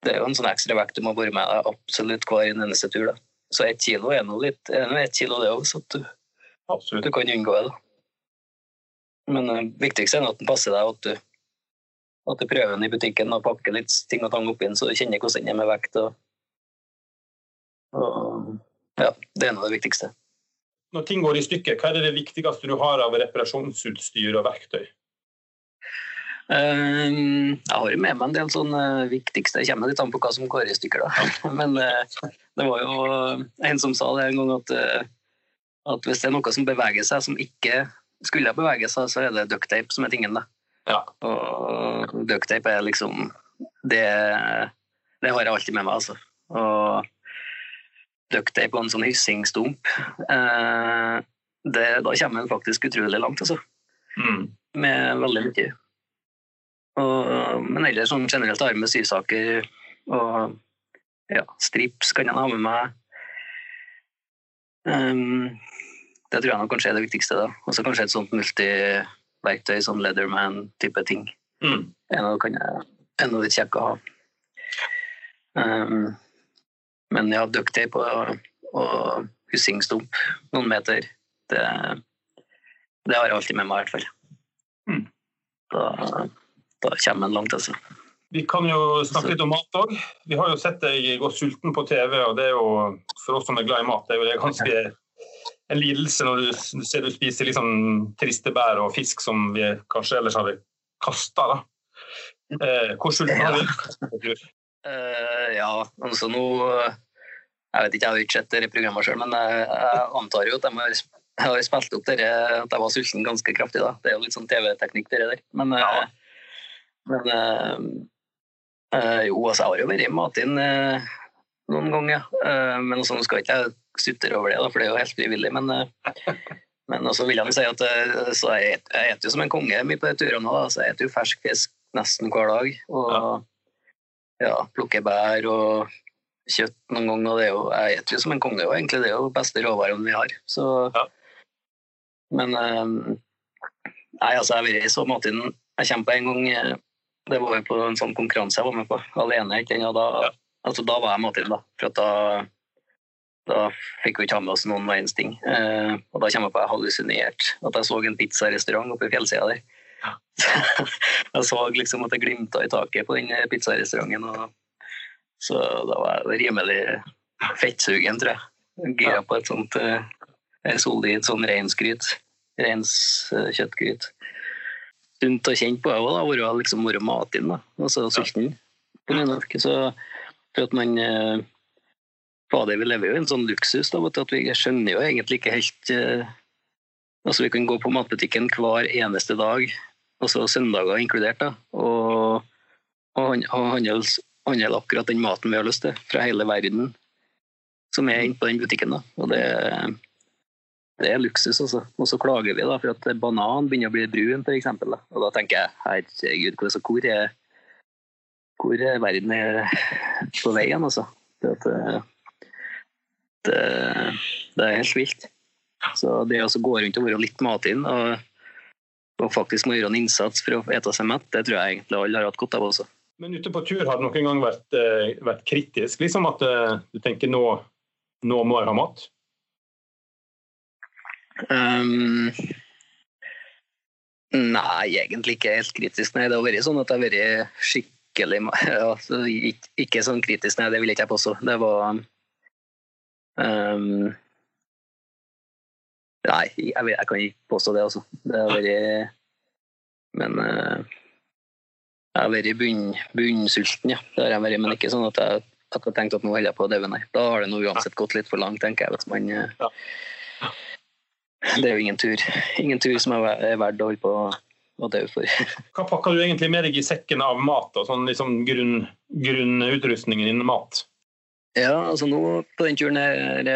det er jo en sånn ekstra vekt du må bære med deg absolutt hver eneste tur. da. Så ett kilo er nå litt, er ett kilo det òg, så du Du kan unngå det. Men det uh, viktigste er at den passer deg, at du, at du prøver den i butikken og pakker litt ting og tang oppi den, så du kjenner hvordan den er med vekt. Og, Og, ja, det er noe av det viktigste. Når ting går i stykker, hva er det viktigste du har av reparasjonsutstyr og verktøy? Um, jeg har jo med meg en del sånn uh, viktigste Jeg kommer litt an på hva som går i stykker, da. <laughs> Men uh, det var jo en som sa det en gang at, uh, at hvis det er noe som beveger seg som ikke skulle bevege seg, så er det ducktape som er tingen, da. Ja. Og ducktape er liksom det, det har jeg alltid med meg, altså. Og ducktape og en sånn hyssingstump det, Da kommer en faktisk utrolig langt, altså. Mm. Med veldig mye. Og, men ellers sånn generelt har jeg med sysaker og ja, strips kan jeg ha med meg. Um, det tror jeg nok kanskje er det viktigste. da. Og så kanskje et sånt multiverktøy, sånn Leatherman-type ting. Mm. Av kan jeg enda litt kjekk å ha. Um, men ja, ducktape og, og hussingstump noen meter, det, det har jeg alltid med meg i hvert fall. Mm. Da, da kommer en langt, altså. Vi kan jo snakke litt om mat òg. Vi har jo sett deg gå sulten på TV, og det er jo for oss som er glad i mat, det er jo ganske en lidelse når du ser du spiser liksom triste bær og fisk som vi kanskje ellers hadde kasta. Eh, hvor sulten har du? Uh, ja, altså nå Jeg vet ikke, jeg har ikke sett dette programmet sjøl, men jeg, jeg, antar jo at de har, har spilt opp dere, at jeg var sulten ganske kraftig. da. Det er jo litt sånn TV-teknikk, det der. Men, ja. men uh, uh, jo, altså, jeg har jo vært i matin noen ganger. men altså, nå skal ikke jeg sutre over det, da, for det er jo helt frivillig. Men, men også vil jeg si at så jeg, jeg eter jo som en konge mye på de turene. Da, så jeg eter jo fersk fisk nesten hver dag. Og ja. Ja plukker bær og kjøtt noen ganger. Og det er jo, jeg spiser jo som en konge, og egentlig det er jo beste råvarene vi har. Så, ja. Men Nei, altså, jeg har vært i så matin Jeg kommer på en gang Det var jo på en sånn konkurranse jeg var med på, alene. Ikke? Og da, ja. altså, da var jeg matin, da. For da, da fikk vi ikke ha med oss noen verdens ting. Eh, og da kommer jeg på at jeg hallusinerte at jeg så en pizzarestaurant oppe i fjellsida der. <laughs> Jeg så liksom at det glimta i taket på den pizzarestauranten. Og, så da var jeg rimelig fettsugen, tror jeg. Gira på et sånt uh, solid sånn reinsgryt. Reinskjøttgryt. kjøttgryt. Sunt å kjenne på òg, å være liksom, matin, da. altså sulten. Så for at man uh, Fader, vi lever jo i en sånn luksus da, at vi skjønner jo egentlig ikke helt uh, Altså, vi kan gå på matbutikken hver eneste dag, altså søndager inkludert, da, og, og handle, handle akkurat den maten vi har lyst til, fra hele verden, som er inne på den butikken. da, og det, det er luksus, altså. Og så klager vi da for at banan begynner å bli brun, f.eks. Og da tenker jeg herregud, hvor er, hvor er verden er på veien, altså? Det, det, det er helt vilt. Så det å gå rundt og være litt matinn og, og, faktisk må gjøre en innsats for å ete seg mett, det tror jeg egentlig alle har hatt godt av også. Men ute på tur har det noen gang vært, vært kritisk? Liksom at du tenker nå, nå må jeg ha mat? Um, nei, egentlig ikke helt kritisk. Nei, det har vært sånn at det har vært skikkelig ja, <laughs> Ikke sånn kritisk, nei, det vil jeg ikke påstå. Det var um, Nei, jeg, jeg, kan ikke påstå det, altså. Det har vært Men uh, jeg har vært bunn, bunnsulten, ja. Det har jeg vært, men ikke sånn at jeg, at jeg tenkte at nå holder jeg på å daue, nei. Da har det nå uansett gått litt for langt, tenker jeg. hvis man... Uh, ja. Det er jo ingen tur, ingen tur som er verdt å holde på å dø for. <laughs> Hva pakker du egentlig med deg i sekken av mat og sånn liksom grunn, grunnutrustningen innen mat? Ja, altså nå på den turen her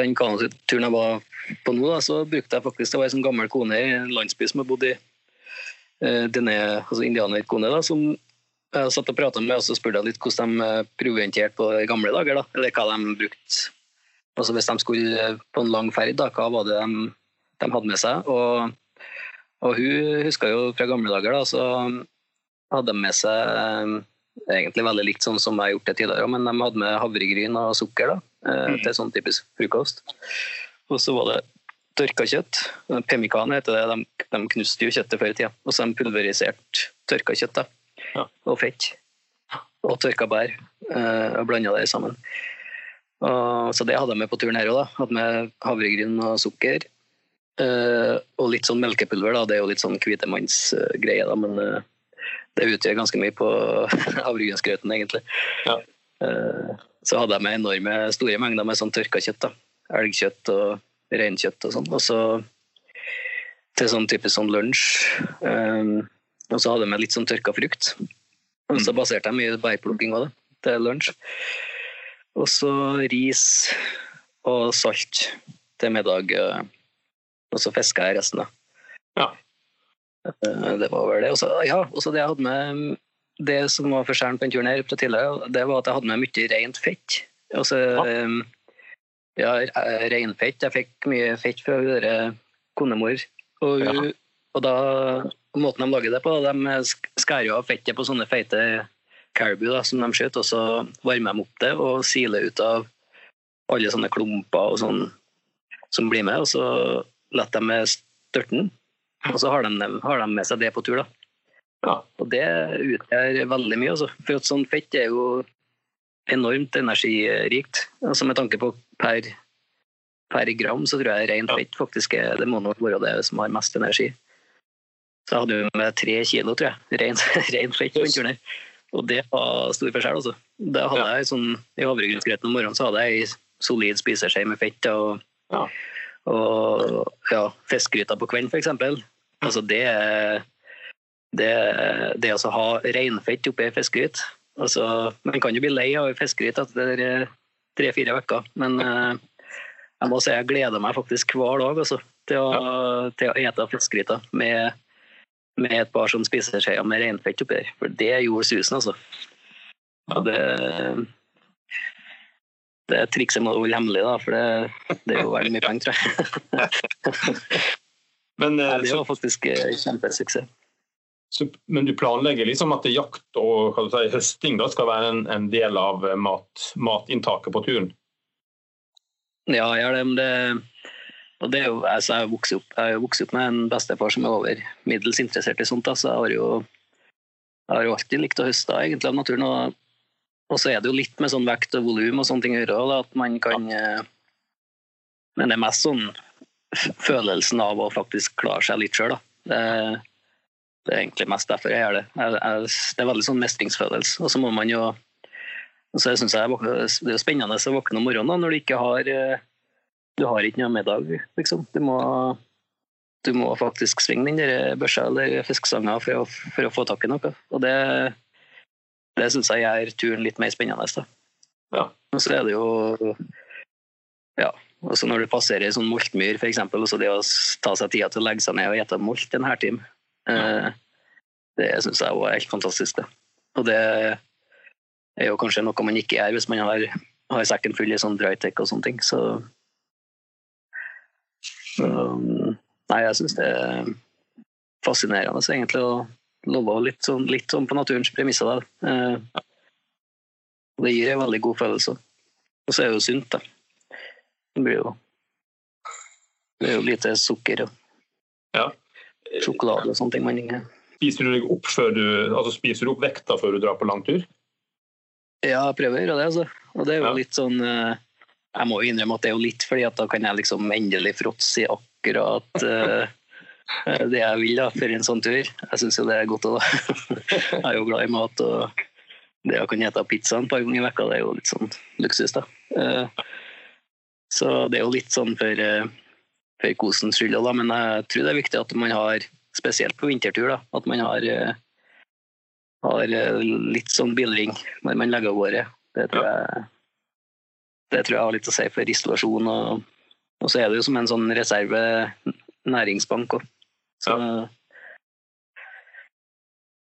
den kanoturen jeg var på nå, da, så brukte jeg faktisk Det var ei sånn gammel kone i en landsby som har bodd i eh, denne, altså indianerkone, da, som jeg satt og prata med, og så spurte jeg litt hvordan de eh, provianterte på gamle dager. da, Eller hva de brukte altså hvis de skulle på en lang ferd, da, hva var det de, de hadde med seg. Og, og hun huska jo fra gamle dager, da, så hadde de med seg eh, egentlig veldig likt sånn som jeg har gjort det tidligere, men de hadde med havregryn og sukker da, mm. til sånn typisk frokost. Og så var det tørka kjøtt. Pemmikan heter det. De, de knuste jo kjøttet før i tida. Og så de pulverisert tørka kjøtt da. Ja. og fett. Og tørka bær. Og blanda det sammen. Og, så det hadde jeg med på turen her òg. Hadde med havregryn og sukker. Eh, og litt sånn melkepulver. da, Det er jo litt sånn hvitemannsgreie, da, men eh, det utgjør ganske mye på <laughs> havregrynsgrøten, egentlig. Ja. Så hadde jeg med enorme store mengder med sånn tørka kjøtt. da, Elgkjøtt og reinkjøtt og sånn. Og så til sånn type sånn lunsj. og så hadde jeg med litt sånn tørka frukt. Og så mm. baserte jeg mye bærplukking av det til lunsj. Og så ris og salt til middag. Og så fiska jeg resten, da. Ja. Eh, det var vel det. Også, ja, også det jeg hadde med Det som var forskjellen på den turen her fra tidligere, det var at jeg hadde med mye rent fett. Altså, ja, Ja, reinfett. Jeg fikk mye fett fra hun konemor. Og, ja. og da Måten de lager det på, de skærer jo av fettet på sånne feite caribou da, som de skjøt, og så varmer de opp det og siler ut av alle sånne klumper og sånn som blir med. Og så lar de med størten, og så har de, har de, med seg det på tur. da. Ja. Og det utgjør veldig mye. Altså. For sånn fett er jo enormt energirikt. Altså Med tanke på per, per gram, så tror jeg ren fett faktisk er, det må nok være det som har mest energi. Så jeg hadde jo med tre kilo, tror jeg, <laughs> ren, rent fett på den turen her. Og det var stor forskjell, altså. Da hadde ja. jeg sånn, I havregrynsgrøten om morgenen så hadde jeg ei solid spiseskje med fett. og ja. Og ja, fiskegryta på kvelden, f.eks. Altså det, det, det å ha reinfett oppi fiskegryt altså, Man kan jo bli lei av fiskegryt etter tre-fire uker, men eh, jeg må si jeg gleder meg faktisk hver dag altså, til, å, ja. til å ete fiskegryter med, med, et par sånn spiseskjeer med reinfett oppi der. For det gjorde susen, altså. Og det det trikset må du holde hemmelig, da, for det, det, er jo veldig mye penger, tror jeg. <laughs> men, Nei, det var faktisk eh, kjempesuksess. Så, men du planlegger liksom at jakt og si, høsting da, skal være en, en del av eh, mat, matinntaket på turen? Ja, jeg gjør det. Men det, og det er jo, altså, jeg har vokst opp, vokst opp med en bestefar som er over middels interessert i sånt. Da, så jeg har jo jeg har jo alltid likt å høste egentlig av naturen. og og så er det jo litt med sånn vekt og volum og sånne ting å gjøre. at man kan ja. Men det er mest sånn følelsen av å faktisk klare seg litt sjøl. Det, er egentlig mest derfor jeg gjør det. Jeg, jeg, det er veldig sånn mestringsfølelse. Og så må man jo så jeg synes jeg Det er spennende å våkne om morgenen da, når du ikke har eh, du har ikke noe middag. Liksom. Du, må, du må faktisk svinge den børsa eller fiskesanga for, for, å få tak i noe. Og det, det syns jeg gjør turen litt mer spennende. Da. Ja. Og så er det jo Ja. Også når du passerer sånn moltmyr, f.eks., så det å ta seg tida til å legge seg ned og spise molt en hærtime, eh, det syns jeg er helt fantastisk. Det. Og det er jo kanskje noe man ikke gjør hvis man har, har sekken full i sånn drytech og sånne ting. Så um, Nei, jeg syns det er fascinerende egentlig å love litt sånn, litt sånn på naturens premisser. Eh, det gir en veldig god følelse. Og så er det jo sunt, da. Det blir jo Det er jo lite sukker ja. Sjokolade og sånne ting. Man spiser du opp før du, altså spiser du opp vekta før du drar på langtur? Ja, jeg prøver å gjøre det, altså. Og det er jo ja. litt sånn eh, Jeg må jo innrømme at det er jo litt fordi at da kan jeg liksom endelig fråtse i akkurat uh, Eh, det jeg vil da, for en sånn tur. Jeg syns jo det er godt òg, <laughs> Jeg er jo glad i mat. og Det å kunne spise pizza et par ganger i vekka, det er jo litt sånn luksus. da. Eh, så det er jo litt sånn for, eh, for kosens skyld òg, men jeg tror det er viktig at man har, spesielt på vintertur, da, at man har, har litt sånn bilring når man legger av gårde. Det tror jeg det tror jeg har litt å si for isolasjon. Og, og så er det jo som en sånn reserve næringsbank òg. Så,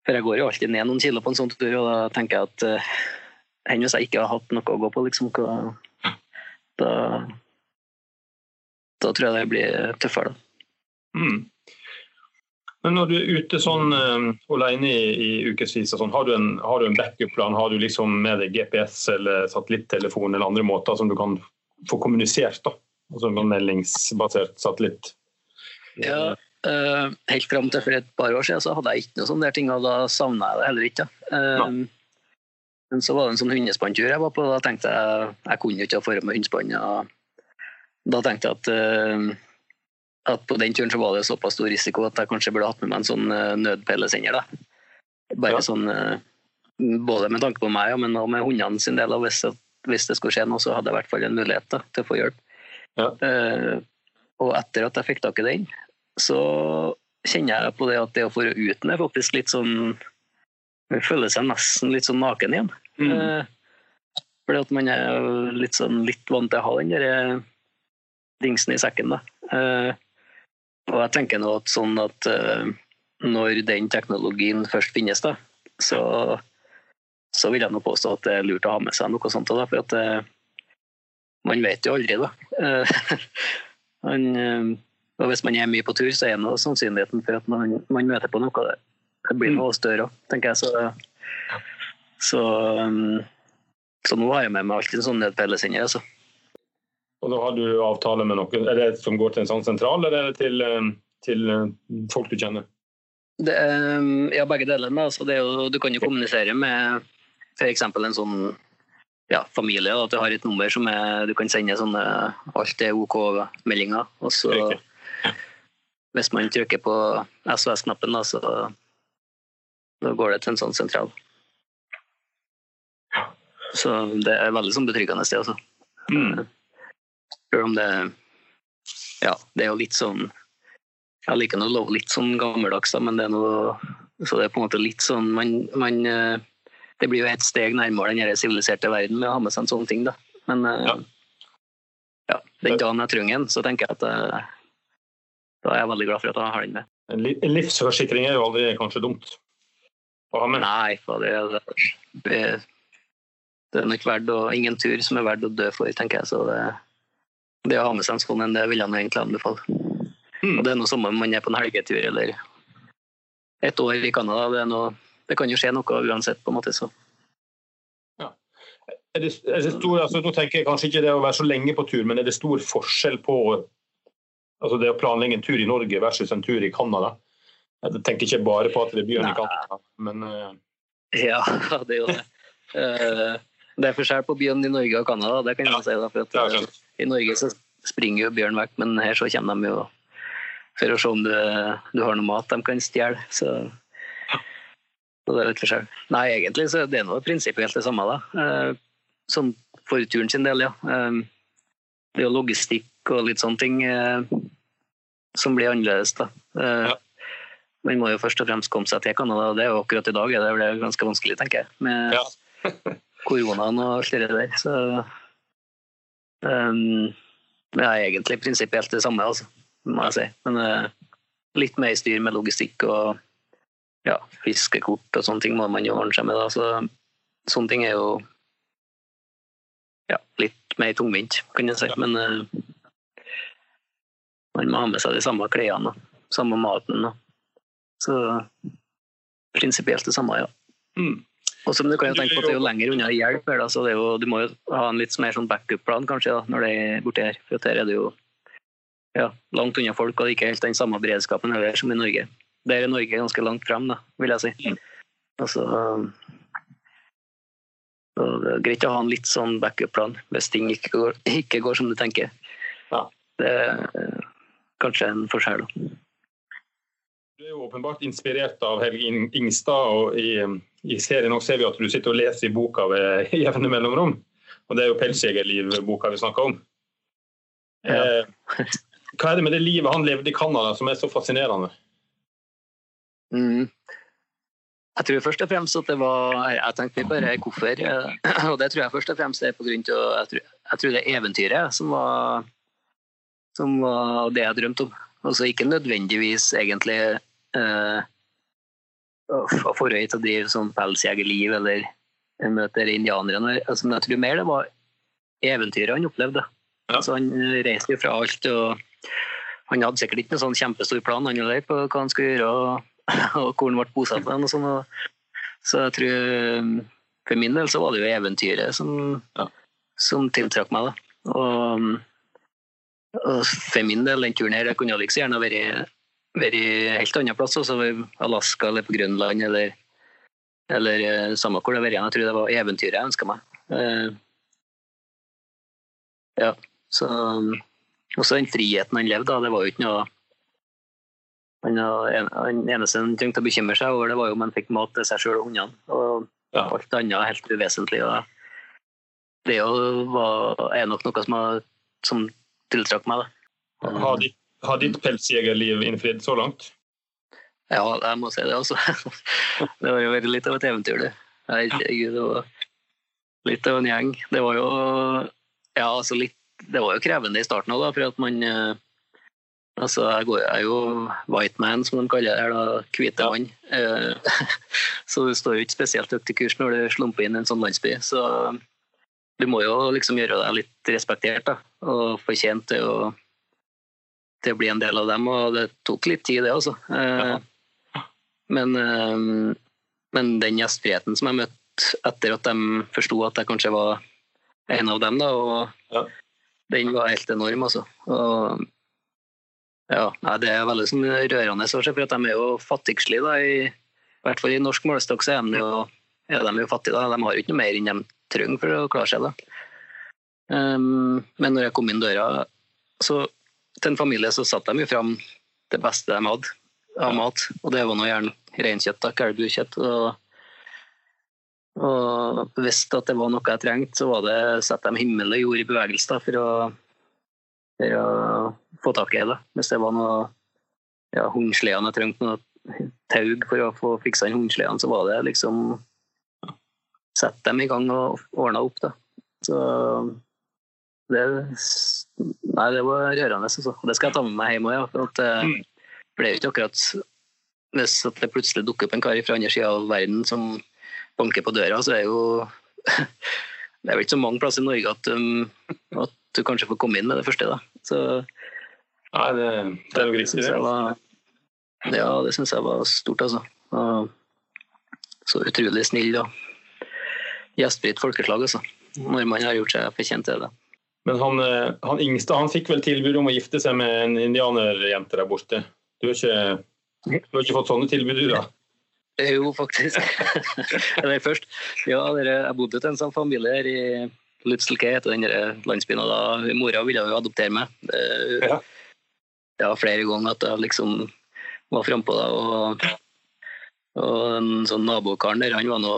for jeg går jo alltid ned noen kilo på en sånn tur, og da tenker jeg at uh, enn hvis jeg ikke har hatt noe å gå på, liksom, da, da tror jeg det blir tøffere. Mm. Men når du er ute sånn uh, alene i, i ukevis, sånn, har, du en, har du en backup-plan? Har du liksom med deg GPS eller satellittelefon eller andre måter som du kan få kommunisert? da? Altså meldingsbasert satellitt? Ja, uh, helt fram til for et par år siden så hadde jeg ikke noe sånne ting, og da savna jeg det heller ikke. Uh, Men så var det en sånn hundespanntur jeg var på. og Da tenkte jeg jeg kunne ikke ha form med hundespann. Da tenkte jeg at, uh, at på den turen så var det såpass stor risiko at jeg kanskje burde hatt med meg en sånn uh, nødpillesender. Bare ja. sånn uh, Både med tanke på meg, men også med hundene sin del. Hvis, hvis, det skulle skje noe, så hadde jeg i hvert fall en mulighet da, til å få hjelp. Ja. og etter at jeg fikk tak i den, så kjenner jeg på det at det å få ut den er faktisk litt sånn Man føler seg nesten litt sånn naken igjen. Mm. Eh, fordi at man er litt, sånn, litt vant til å ha den der eh, dingsen i sekken. da. Eh, og jeg tenker nå at sånn at eh, når den teknologien først finnes, da, så, så vil jeg nå påstå at det er lurt å ha med seg noe sånt. Da, for at eh, man vet jo aldri, da. <laughs> Man, og hvis man er mye på tur, så er nå sannsynligheten for at man, man, møter på noe der. det blir noe større òg, tenker jeg. Så, så, så, nå har jeg med meg alltid en sånn nødpillesender. Altså. Og da har du avtale med noen? Er det som går til en sånn sentral, eller er det til, um, til um, folk du kjenner? Det, ja, begge deler. Altså, jo, du kan jo kommunisere med f.eks. en sånn ja, familie. At du har et nummer som er, du kan sende sånne alt er OK-meldinger. og så ja. hvis man trykker på SOS-knappen, så da går det til en sånn sentral. Så det er veldig sånn betryggende sted, altså. Mm. Selv om det Ja, det er jo litt sånn Jeg liker å love litt sånn gammeldags, da, men det er noe Så det er på en måte litt sånn man, man eh, Det blir jo et steg nærmere den siviliserte verden med å ha med seg en sånn ting, da. Men eh, ja. ja den dagen jeg trenger den, så tenker jeg at eh, da er jeg veldig glad for at jeg har den med. En livsforsikring er jo aldri kanskje dumt å ha med? Nei, for det, det, det er nok verdt å, ingen tur som er verdt å dø for, tenker jeg. Så det, det å ha med seg en sånn en, det vil jeg egentlig anbefale. Mm. Og det er noe samme om man er på en helgetur eller et år i Canada. Det, det, kan jo skje noe uansett, på en måte. så. Ja. Er det, er det stor, altså, nå tenker jeg kanskje ikke det å være så lenge på tur, men er det stor forskjell på Altså det å planlegge en tur i Norge versus en tur i Canada. Jeg tenker ikke bare på at det er byen i Canada, men uh... Ja, det er jo det. Uh, det er forskjell på byen i Norge og Canada, det kan jeg si. Da, for at, uh, I Norge så springer jo bjørn vekk, men her så kommer de jo for å se om du, du har noe mat de kan stjele. Så, så, det er litt forskjell. Nei, egentlig så er det noe prinsipielt det samme. da. Sånn for turen sin del, ja. Det er jo logistikk og litt sånne ting som blir annerledes. da. Eh, ja. Man må jo først og fremst komme seg til Canada, og det er jo akkurat i dag er det ganske vanskelig, tenker jeg. Med ja. <laughs> koronaen og alt det der. Så um, det er egentlig prinsipielt det samme, altså, må jeg si. Men uh, litt mer styr med logistikk og ja, fiskekort og sånne ting må man jo ordne seg med. da, så Sånne ting er jo ja, litt mer tungvint, kan jeg si. Men uh, man må ha med seg de samme klærne, samme maten. Så prinsipielt det samme, ja. Mm. Og så, du kan jo tenke på at det er jo lenger unna hjelp her, da, så jo, du må jo ha en litt mer sånn backup-plan kanskje da, når det er borti her. For her er det jo ja, langt unna folk, og det er ikke helt den samme beredskapen heller som i Norge. Der er Norge ganske langt frem, da, vil jeg si. Altså, så det er greit å ha en litt sånn backup-plan hvis ting ikke går, ikke går som du tenker. Ja. Det, kanskje en forskjell. Du er jo åpenbart inspirert av Helge Ingstad, og i, i serien også ser vi at du sitter og leser i boka ved <laughs> jevne mellomrom. Og det er jo 'Pelsjegerliv'-boka vi snakker om. Ja. Eh, hva er det med det livet han levde i Canada som er så fascinerende? Mm. Jeg tror først og fremst at det var Jeg tenkte bare hvorfor. <clears throat> Og det tror jeg først og fremst er på grunn av jeg tror, jeg tror det eventyret som var som var det jeg drømte om. Altså ikke nødvendigvis egentlig eh, å få røy til å drive sånn pelsjegerliv eller møte indianere. Altså, men jeg tror mer det var eventyret han opplevde. Ja. Altså, han reiste jo fra alt. og Han hadde sikkert ikke noen sånn kjempestor plan han heller på hva han skulle gjøre og, og hvor han ble bosatt. Og sånn, og, så jeg tror for min del så var det jo eventyret som, ja. som tiltrakk meg. da. Og for min del, den turen her, jeg kunne like gjerne vært, vært helt annen plass, altså Alaska eller på Grønland eller Eller eh, samme hvor det var igjen, jeg tror det var eventyret jeg ønska meg. Eh, ja, så Også den friheten han levde, da, det var jo ikke noe han, han eneste han trengte å bekymre seg over, det var jo om han fikk mat til seg sjøl og hundene. Og Ja. alt annet helt uvesentlig. Det var, er nok noe som, har, som tiltrakk meg. Da. Har ditt, har ditt pelsjegerliv innfridd så langt? Ja, jeg må si det, altså. <laughs> Det har jo vært litt av et eventyr, det. Herregud, det var litt av en gjeng. Det var jo Ja, altså litt Det var jo krevende i starten òg, for at man eh, Altså, jeg, går, jeg er jo white man, som de kaller det her, da. Hvite mann. Ja. <laughs> Så du står jo ikke spesielt høyt i kurs når du slumper inn i en sånn landsby. Så du må jo liksom gjøre deg litt respektert, da. Og fortjent til å, til å bli en del av dem. Og det tok litt tid, det, altså. Ja. Men, eh, men den gjestfriheten som jeg møtte etter at de forsto at jeg kanskje var en av dem, da, og Ja. den var helt enorm, altså. Og, ja, det er veldig sånn rørende for at de er jo fattigslige, da. I, I hvert fall i norsk målestokk så er de jo, er de jo fattige, da. De har jo ikke noe mer enn de trenger for å klare seg, da. Um, men når jeg kom inn døra, så til en familie så satte de jo fram det beste de hadde av mat, og det var nå gjerne reinkjøtt, kalvekjøtt. Og, og hvis at det var noe jeg trengte, så var det sette de himmel og jord i bevegelse da, for, å, for å få tak i det. Hvis det var noe ja, hundsledene jeg trengte noe taug for å få fiksa inn hundsledene, så var det liksom Sette dem i gang og ordna opp, da. Så det Nei, det var rørende, altså. Det skal jeg ta med meg hjem òg, ja. At, eh, det ble jo ikke akkurat Hvis at det plutselig dukker opp en kar fra andre sida av verden som banker på døra, så er jo <laughs> Det er vel ikke så mange plasser i Norge at, um, at du kanskje får komme inn med det første, da. Så Nei, det, det er jo grisig, det. var, ja, det syns jeg var stort, altså. Og så utrolig snill og gjestfritt folkeslag, altså. Når man har gjort seg fortjent til det. Men han, eh, han yngste han fikk vel tilbud om å gifte seg med en indianerjente der borte. Du har ikke, du har ikke fått sånne tilbud, du da? <laughs> Jo, faktisk. <laughs> Eller først. Ja, jeg bodde til en sånn familie her i Lutstelke, heter den landsbyen, og da mora ville jo adoptere meg. Det, Ja. ja, flere ganger at jeg liksom var frampå da, og, og en sånn nabokaren der, han var nå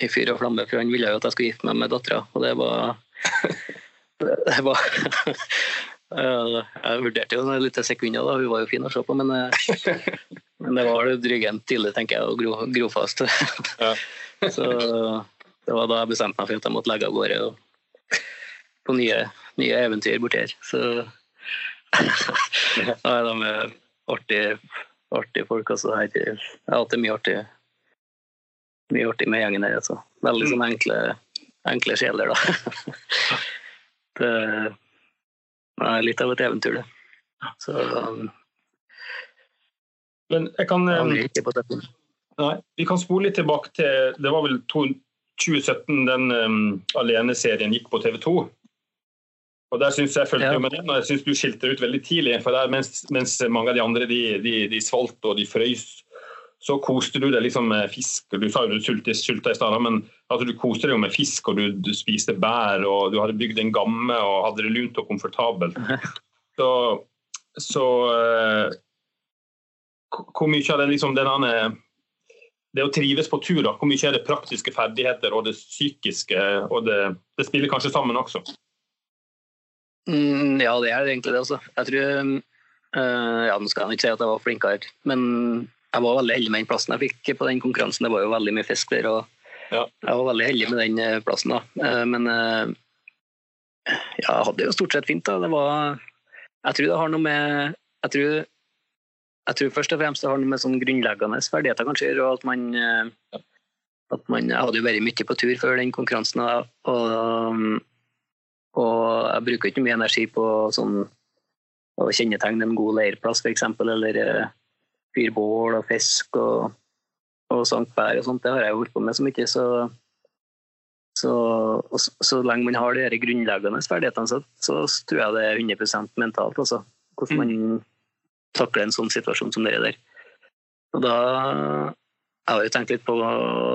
i fyr og flamme, for han ville jo at jeg skulle gifte meg med dattera, og det var <laughs> det var Jeg vurderte jo litt til sekund, da. Hun var jo fin å se på, men, eh, men det var drygent tidlig, tenker jeg, og gro, grofast. <laughs> Ja. Så det var da jeg bestemte meg for at jeg måtte legge av gårde og <laughs> på nye, nye eventyr borti her. Så da er de artige, artige folk. Altså. Jeg har hatt det mye artig, mye artig med gjengen her. Altså. Veldig sånn enkle, enkle sjeler, da. Det er litt av et eventyr, det. Så um, Men jeg kan, eh, dette. nei, vi kan spole litt tilbake til Det var vel 2017 den um, Alene-serien gikk på TV 2. Og der synes Jeg fulgte Ja. med den, og jeg synes du skilte ut veldig tidlig. for der, mens, mens mange av de andre de, de, de svalt og de frøys, så koste du deg liksom med fisk. Du sa jo du sulta, sulta i stad, men altså, du koste deg jo med fisk, og du, du spiste bær, og du hadde bygd en gamme og hadde det lunt og komfortabelt. <laughs> Så, så uh, hvor hvor mye av det liksom denne det å trives på tur, da, hvor mye er det praktiske ferdigheter og det psykiske? og Det, det spiller kanskje sammen også? Mm, ja, det er egentlig det, altså. Jeg tror uh, Ja, nå skal jeg ikke si at jeg var flinkere, men jeg var veldig heldig med den plassen jeg fikk på den konkurransen. Det var jo veldig mye fisk der, og Ja. jeg var veldig heldig med den eh, plassen, da. Eh, men eh, ja, jeg hadde det jo stort sett fint, da. Det var Jeg tror det har noe med Jeg tror, jeg tror først og fremst det har noe med sånn grunnleggende ferdigheter kanskje og at man at man, Jeg hadde jo vært mye på tur før den konkurransen, og, og jeg bruker ikke mye energi på sånn, å kjennetegne en god leirplass, f.eks., eller fyre bål og fisk og, og sankt bær og sånt. Det har jeg holdt på med så mye. Så, så, så, så lenge man har de grunnleggende ferdighetene, så, så tror jeg det er 100% mentalt. Altså, hvordan man takler en sånn situasjon som det der. Og da jeg har jo tenkt litt på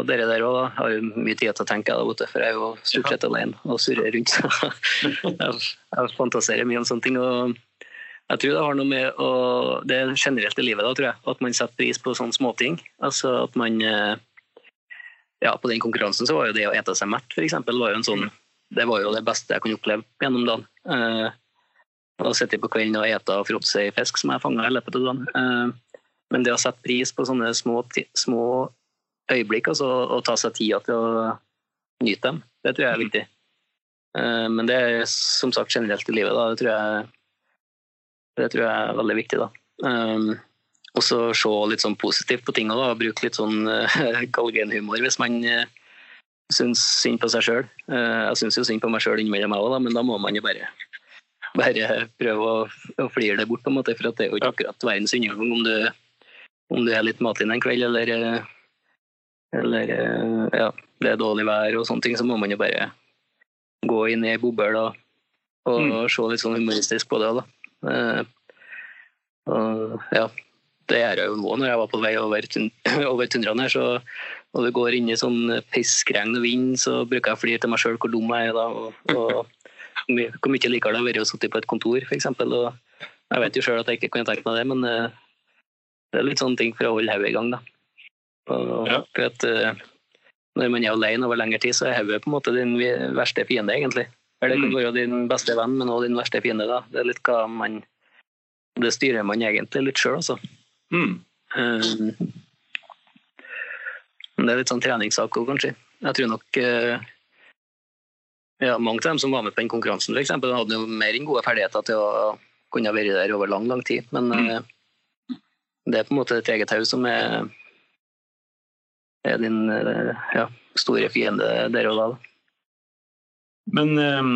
dere der òg. Jeg har jo mye tid til å tenke, da, for jeg er jo stort sett alene og surrer rundt. <laughs> jeg, jeg fantaserer mye om sånne ting. og jeg tror det har noe med å, Det er generelt i livet, da, tror jeg. At man setter pris på sånne småting. Altså at man eh, Ja, på den konkurransen så var jo det å ete seg mett, f.eks. var jo en sånn Det var jo det beste jeg kunne oppleve gjennom dagen. Eh, å sitte på kvelden og ete og fråtse i fisk som jeg fanga i løpet av dagen. Uh, men det å sette pris på sånne små, små øyeblikk, altså, og ta seg tida til å nyte dem, det tror jeg er viktig. Uh, men det er som sagt generelt i livet. Da. Det, tror jeg, det tror jeg er veldig viktig. da. Um, og så se litt sånn positivt på tingene. og bruke litt sånn uh, <laughs> galgenhumor hvis man uh, syns synd på seg sjøl. Uh, jeg syns jo synd på meg sjøl innimellom, jeg òg, men da må man jo bare, bare prøve å, å flire det bort, på en måte, for det er jo ikke akkurat verdens undergang om om du er litt matlinn en kveld, eller, eh, eller eh, ja, det er dårlig vær og sånne ting, så må man jo bare gå inn i ei boble og, og mm. se litt sånn humoristisk på det. Da. Eh, og, ja, det gjør jeg jo nå når jeg var på vei over, <clears throat> over tundraen her. Så, og det går inn i sånn piskregn og vind, så bruker jeg å flire til meg sjøl hvor dum jeg er da. Og, og <laughs> hvor mye liker det å være og sitte på et kontor, f.eks. Jeg vet jo sjøl at jeg ikke kunne tenkt meg det, men det er litt sånne ting for å holde hodet i gang. da. Og, ja. for at, uh, når man er alene over lengre tid, så er hodet på en måte din verste fiende, egentlig. Det kan mm. være din beste venn, men også din verste fiende. da. Det er litt hva man Det styrer man egentlig litt sjøl, altså. Mm. Um, det er litt sånn treningssak òg, kanskje. Jeg tror nok uh, ja, Mange av dem som var med på den konkurransen, for eksempel, hadde jo mer enn gode ferdigheter til å kunne være der over lang lang tid. Men uh, det er på en måte et eget tau som er, er din ja, store fiende der og da. Men um,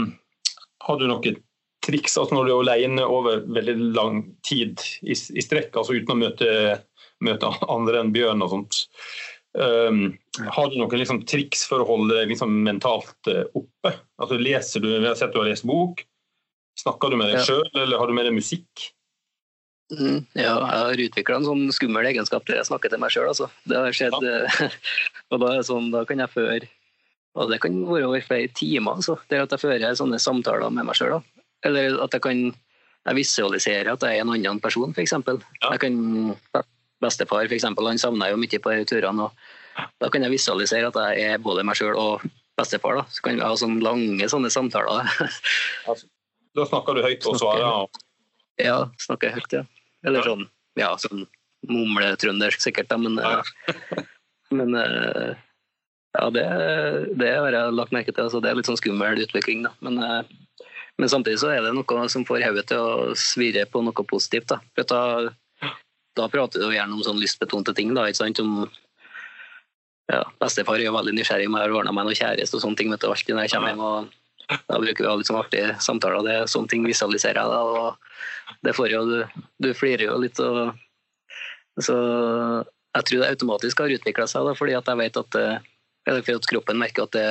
har du noen triks altså når du er alene over veldig lang tid i, i strekk, altså uten å møte, møte <laughs> andre enn bjørn og sånt? Um, har du noen liksom, triks for å holde deg liksom, mentalt uh, oppe? Altså, leser du, Jeg har sett du har lest bok. Snakker du med deg ja. sjøl, eller har du med deg musikk? Mm, ja, jeg har utvikla en sånn skummel egenskap til jeg snakker til meg sjøl. Altså. Det har skjedd, ja. <laughs> og da, sånn, da, kan jeg føre Og det kan være over flere timer. Altså. der at jeg fører sånne samtaler med meg sjøl. Eller at jeg kan jeg visualiserer at jeg er en annen person, f.eks. Ja. Jeg kan, bestefar for eksempel, han savner jo mye på turene. og Da kan jeg visualisere at jeg er både meg sjøl og bestefar. Da. Så kan vi ha sånne lange sånne samtaler. da snakker du høyt og svarer? Ja, snakker jeg høyt, ja. Eller sånn, ja, sånn mumletrøndersk sikkert, da, men, ja. men eh, ja, det, det, har jeg lagt merke til. Altså, det er litt sånn skummel utvikling, da. Men, eh, men samtidig så er det noe som får hodet til å svirre på noe positivt. Da, da, da prater du gjerne om sånn lystbetonte ting. da, ikke sant, om ja, Bestefar er jo veldig nysgjerrig med å ordna meg noe kjæreste og sånne ting. vet du, alltid når jeg kommer hjem og Da bruker vi å ha sånn artige samtaler. det, er Sånne ting visualiserer jeg. da, og det får jo, du, du flirer jo litt. Og, så jeg tror det automatisk har utvikla seg, da, fordi at jeg vet at, eller for at kroppen merker at det,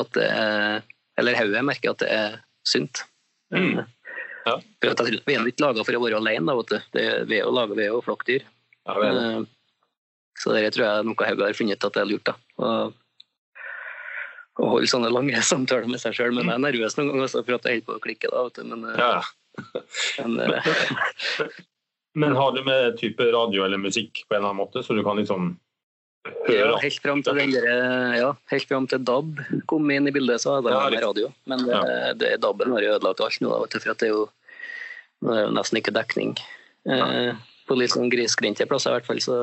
at det er, Eller hodet merker at det er sunt. Mm. Ja. Vi er ikke laga for å være alene. Da. Det, vi er jo laga ved flokkdyr. Ja, uh, så det tror jeg er noe hodet har funnet at det er lurt. da. Og, å holde sånne lange <laughs> samtaler med seg sjøl. Men jeg er nervøs noen ganger for at jeg holder på å klikke. da, vet du. Men, uh, ja. Men, eh, <laughs> men, har du med type radio eller musikk på en eller annen måte, så du kan liksom? Ja, helt fram til, den ja, helt fram til DAB kom inn i bildet, så hadde jeg med radio. Men det, ja. det, DAB-en har jo ødelagt alt nå, da, for det er, jo, det er jo nesten ikke dekning. Eh, på litt sånn grisgrendte plasser i hvert fall. Så,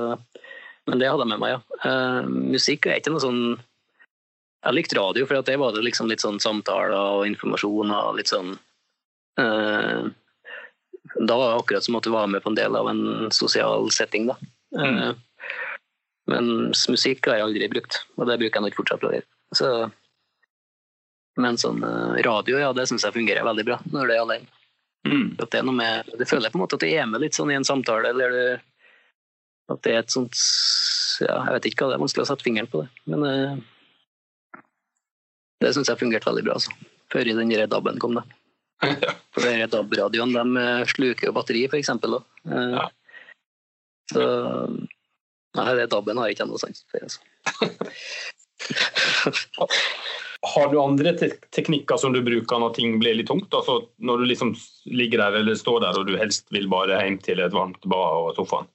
men det hadde jeg med meg, ja. Eh, musikk er ikke noe sånn Jeg likte radio, for det var det liksom litt sånn samtaler og informasjon og litt sånn Eh, da var det akkurat som at du var med på en del av en sosial setting. da. Mm. Eh, men musikk har jeg aldri brukt, og det bruker jeg nok fortsatt å gjøre. Så, men sånn eh, radio, ja, det syns jeg fungerer veldig bra når det er alene. Mm. At det er noe med, det føler jeg på en måte at du er med litt sånn i en samtale, eller du, at det er et sånt ja, Jeg vet ikke hva det er vanskelig å sette fingeren på det, men uh, det syns jeg fungerte veldig bra. altså. Før i den DAB-en kom, da. <laughs> For den DAB-radioen de sluker jo batteri, for eksempel. Uh, ja. Så Nei, det dabben har jeg ikke noe sans for. Altså. Har du andre te teknikker som du bruker når ting blir litt tungt? Altså når du liksom ligger der eller står der og du helst vil bare hjem til et varmt bad og sofaen?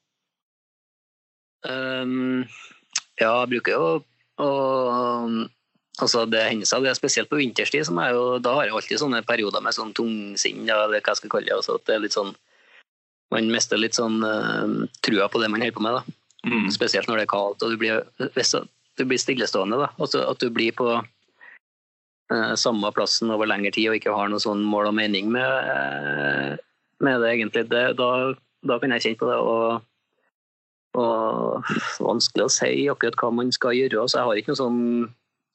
Um, ja, jeg bruker jo å altså Det hender seg, det er spesielt på vinterstid, som er jo, da har jeg alltid sånne perioder med sånn tungsinn, eller hva jeg skal kalle det. Altså at det er litt sånn, man mister litt sånn uh, trua på det man holder på med. da. Mm. Spesielt når det er kaldt og du blir, du blir stillestående. da, Også At du blir på uh, samme plassen over lengre tid og ikke har noe sånn mål og mening med, uh, med det, egentlig. Det, da, da, kan jeg kjenne på det. og og vanskelig å si akkurat hva man skal gjøre. så Jeg har ikke noe sånn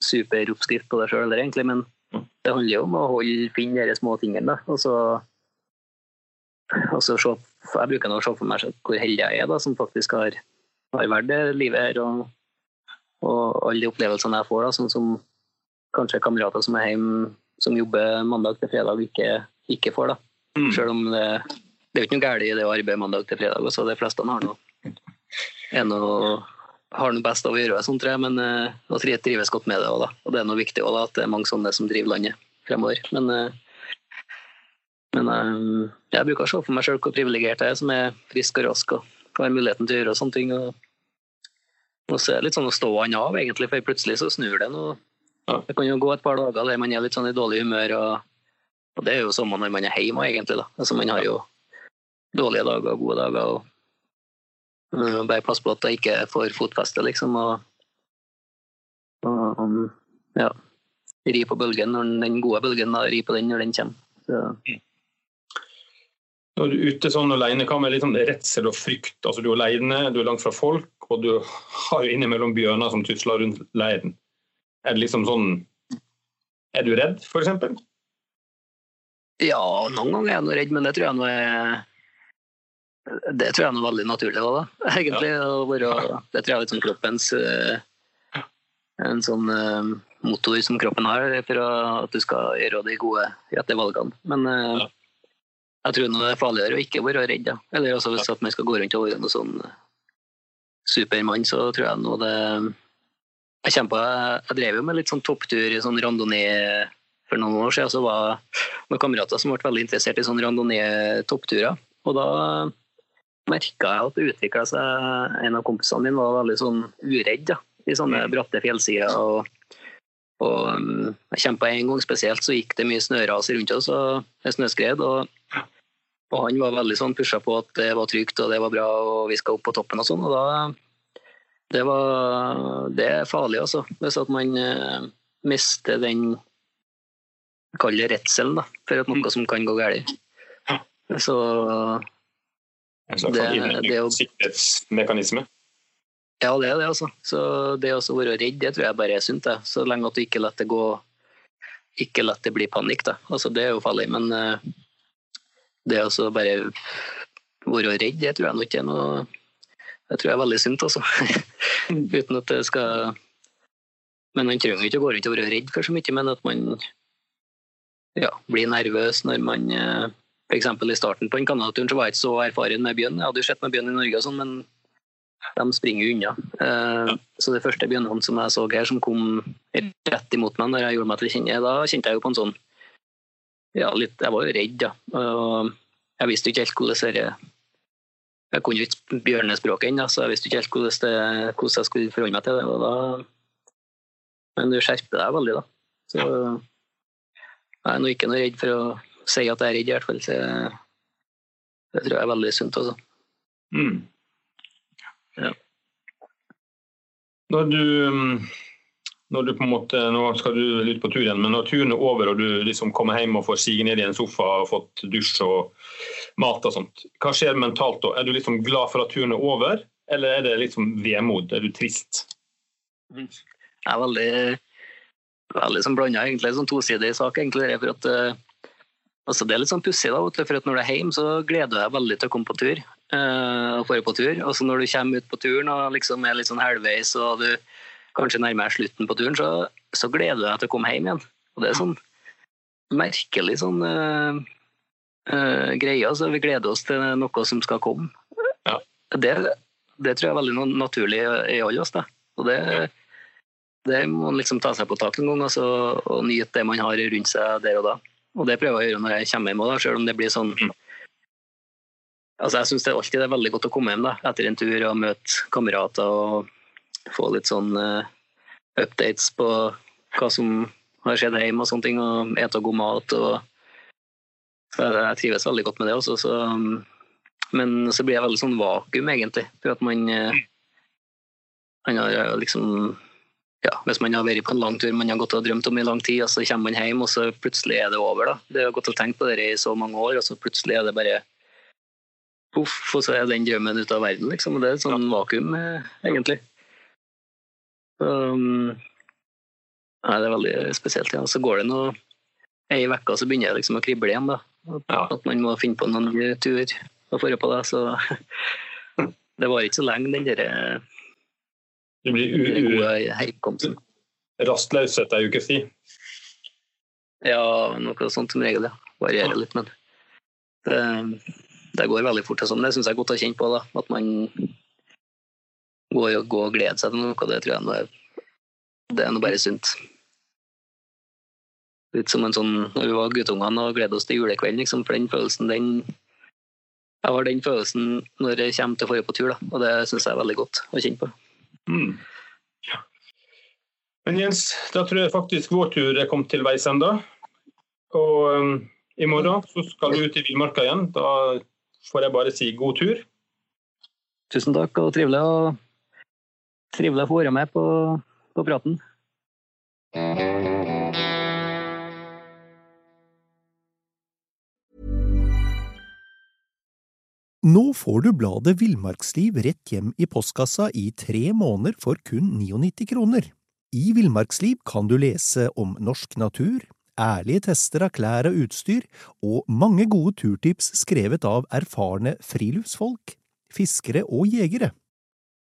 superoppskrift på det sjøl, egentlig, men mm. det handler jo om å holde, finne de små tingene. Da. Og så, og så se, jeg bruker å se for meg hvor heldig jeg er da, som faktisk har, har vært det livet her. Og, og alle de opplevelsene jeg får, da, sånn som kanskje kamerater som er hjemme som jobber mandag til fredag, ikke, ikke får. da. Mm. Selv om det, det er ikke noe galt i det å arbeide mandag til fredag. Også. De fleste har noe er noe, har noe best av å gjøre, sånn, tror jeg, men uh, og trives godt med det. Også, og det er noe viktig også, da, at det er mange sånne som driver landet fremover. Men, uh, men uh, jeg bruker å se for meg sjøl hvor privilegert jeg er som er frisk og rask og har muligheten til å gjøre sånne ting. Og, og så er det litt sånn å stå han av, egentlig, for plutselig så snur det noe. Det kan jo gå et par dager der man er litt sånn i dårlig humør, og, og det er jo samme når man er hjemme, egentlig. da. Altså, man har jo dårlige dager og gode dager. og bare pass på at jeg ikke får fotfeste, liksom. Og, og ja, ri på bølgen når den gode bølgen, da, ri på den når den kommer. Så. Når du er ute sånn alene, hva med sånn redsel og frykt? Altså, du er alene, du er langt fra folk, og du har jo innimellom bjørner som tusler rundt leiren. Er det liksom sånn Er du redd, f.eks.? Ja, noen ganger er jeg redd, men det tror jeg nå er det tror jeg er veldig naturlig òg, da. <laughs> Egentlig. Ja. Være, det tror jeg er litt sånn kroppens uh, En sånn uh, motor som kroppen har for at du skal gjøre de gode, rette valgene. Men uh, ja. Jeg tror det er farligere å ikke være redd. Da. Eller altså, hvis ja. man skal gå rundt og være noe sånn supermann, så tror jeg nå det Jeg kjempa, jeg drev jo med litt sånn topptur i sånn randonee for noen år siden. Så var noen kamerater som ble veldig interessert i sånn randonee-toppturer. Og da merka jeg at det utvikla seg En av kompisene mine var veldig sånn uredd da, i sånne mm. bratte fjellsider. og, og um, jeg kjempa en gang spesielt, så gikk det mye snøras rundt oss og snøskred. Og, og, han var veldig sånn pusha på at det var trygt og det var bra og vi skal opp på toppen og sånn. og da det, var, det er farlig, altså. Hvis at man uh, mister den Kall det redselen da, for at noe mm. som kan gå galt. Så det, det å, sikkerhetsmekanisme? Ja, det er det, altså. Så det å være redd, det tror jeg bare er sunt. Det. Så lenge at du ikke lar det gå Ikke lar det bli panikk, da. Altså, det er jo farlig. Men uh, det å bare være redd, det tror jeg nok er noe Det tror jeg er veldig sunt, altså. <laughs> Uten at det skal Men man trenger ikke å gå rundt og være redd for så mye, men at man ja, blir nervøs når man uh, F.eks. i starten på en Canada-turen så var jeg ikke så erfaren med bjørn. Jeg hadde jo sett med bjørn i Norge, og sånn, men de springer jo unna. Uh, så de første bjørnene som jeg så her, som kom rett imot meg når jeg gjorde meg til kjenne, da kjente jeg jo på en sånn ja, litt, Jeg var jo redd. Uh, jeg visste ikke helt hvordan det Jeg kunne jo ikke bjørnespråket ennå, så jeg visste ikke helt hvordan, det, hvordan jeg skulle forholde meg til det. da men du skjerper deg veldig, da. Så jeg er nå ikke noe redd for å si at jeg er redd, i hvert fall. Så det tror jeg er veldig sunt. Også. Mm. Ja. Når du, når du på en måte, Nå skal du ut på tur igjen, men når turen er over og du liksom kommer hjem og får sige ned i en sofa og fått dusj og mat og sånt, hva skjer mentalt da? Er du liksom glad for at turen er over, eller er det liksom vemod? Er du trist? Jeg er veldig, veldig sånn blanda, egentlig. Sånn tosidig sak, egentlig. For at Altså, det er litt sånn pussig, da, for når du er hjemme, så gleder du deg veldig til å komme på tur. Uh, og på tur. Og så når du kommer ut på turen og liksom er litt sånn halvveis og du kanskje nærmere slutten på turen, så, så, gleder du deg til å komme hjem igjen. Og det er sånn merkelig sånn uh, uh, greie. Altså, vi gleder oss til noe som skal komme. Ja. Det, det tror jeg er veldig naturlig i alle oss. Da. Og det, det må man liksom ta seg på tak en gang altså, og nyte det man har rundt seg der og da. Og det prøver jeg å gjøre når jeg kommer hjem òg, selv om det blir sånn mm. Altså, jeg syns alltid det er veldig godt å komme hjem da, etter en tur og møte kamerater og få litt sånn uh, updates på hva som har skjedd hjemme og sånne ting, og ete god mat. og så Jeg trives veldig godt med det også, så, men så blir jeg veldig sånn vakuum, egentlig. For at man, uh, man har liksom ja, hvis man har vært på en lang tur man har gått og drømt om i lang tid, og så kommer man hjem, og så plutselig er det over. da. Det har gått og tenkt på det i så mange år, og så plutselig er det bare poff, og så er den drømmen ute av verden. liksom. Det er et sånn vakuum, eh, egentlig. Um, nei, det er veldig spesielt. ja. Så går det nå ei uke, så begynner jeg liksom å krible igjen. da. At, ja. at man må finne på noen nye tur Og på. det, så <laughs> Det var ikke så lenge, den derre det blir gode heimkomsten. Rastløshet jo ikke fri. Ja, noe sånt som regel, ja. Varierer litt, men det, det går veldig fort. Sånn. Det syns jeg er godt å kjenne på. Da. At man går, gå og glede seg til noe. Det tror jeg nå er, det er noe bare sunt. Litt som en sånn når vi var guttungene og gledet oss til julekvelden, liksom, for den følelsen, den Jeg har den følelsen når jeg kommer til å dra på tur, da. og det syns jeg er veldig godt å kjenne på. Mm. Ja. Men Jens, da tror jeg faktisk vår tur er kommet til veis ende. Og um, i morgen så skal du ut i villmarka igjen. Da får jeg bare si god tur. Tusen takk, og trivelig å, trivelig å få være med på, på praten. Nå får du bladet Villmarksliv rett hjem i postkassa i tre måneder for kun 99 kroner. I Villmarksliv kan du lese om norsk natur, ærlige tester av klær og utstyr, og mange gode turtips skrevet av erfarne friluftsfolk, fiskere og jegere.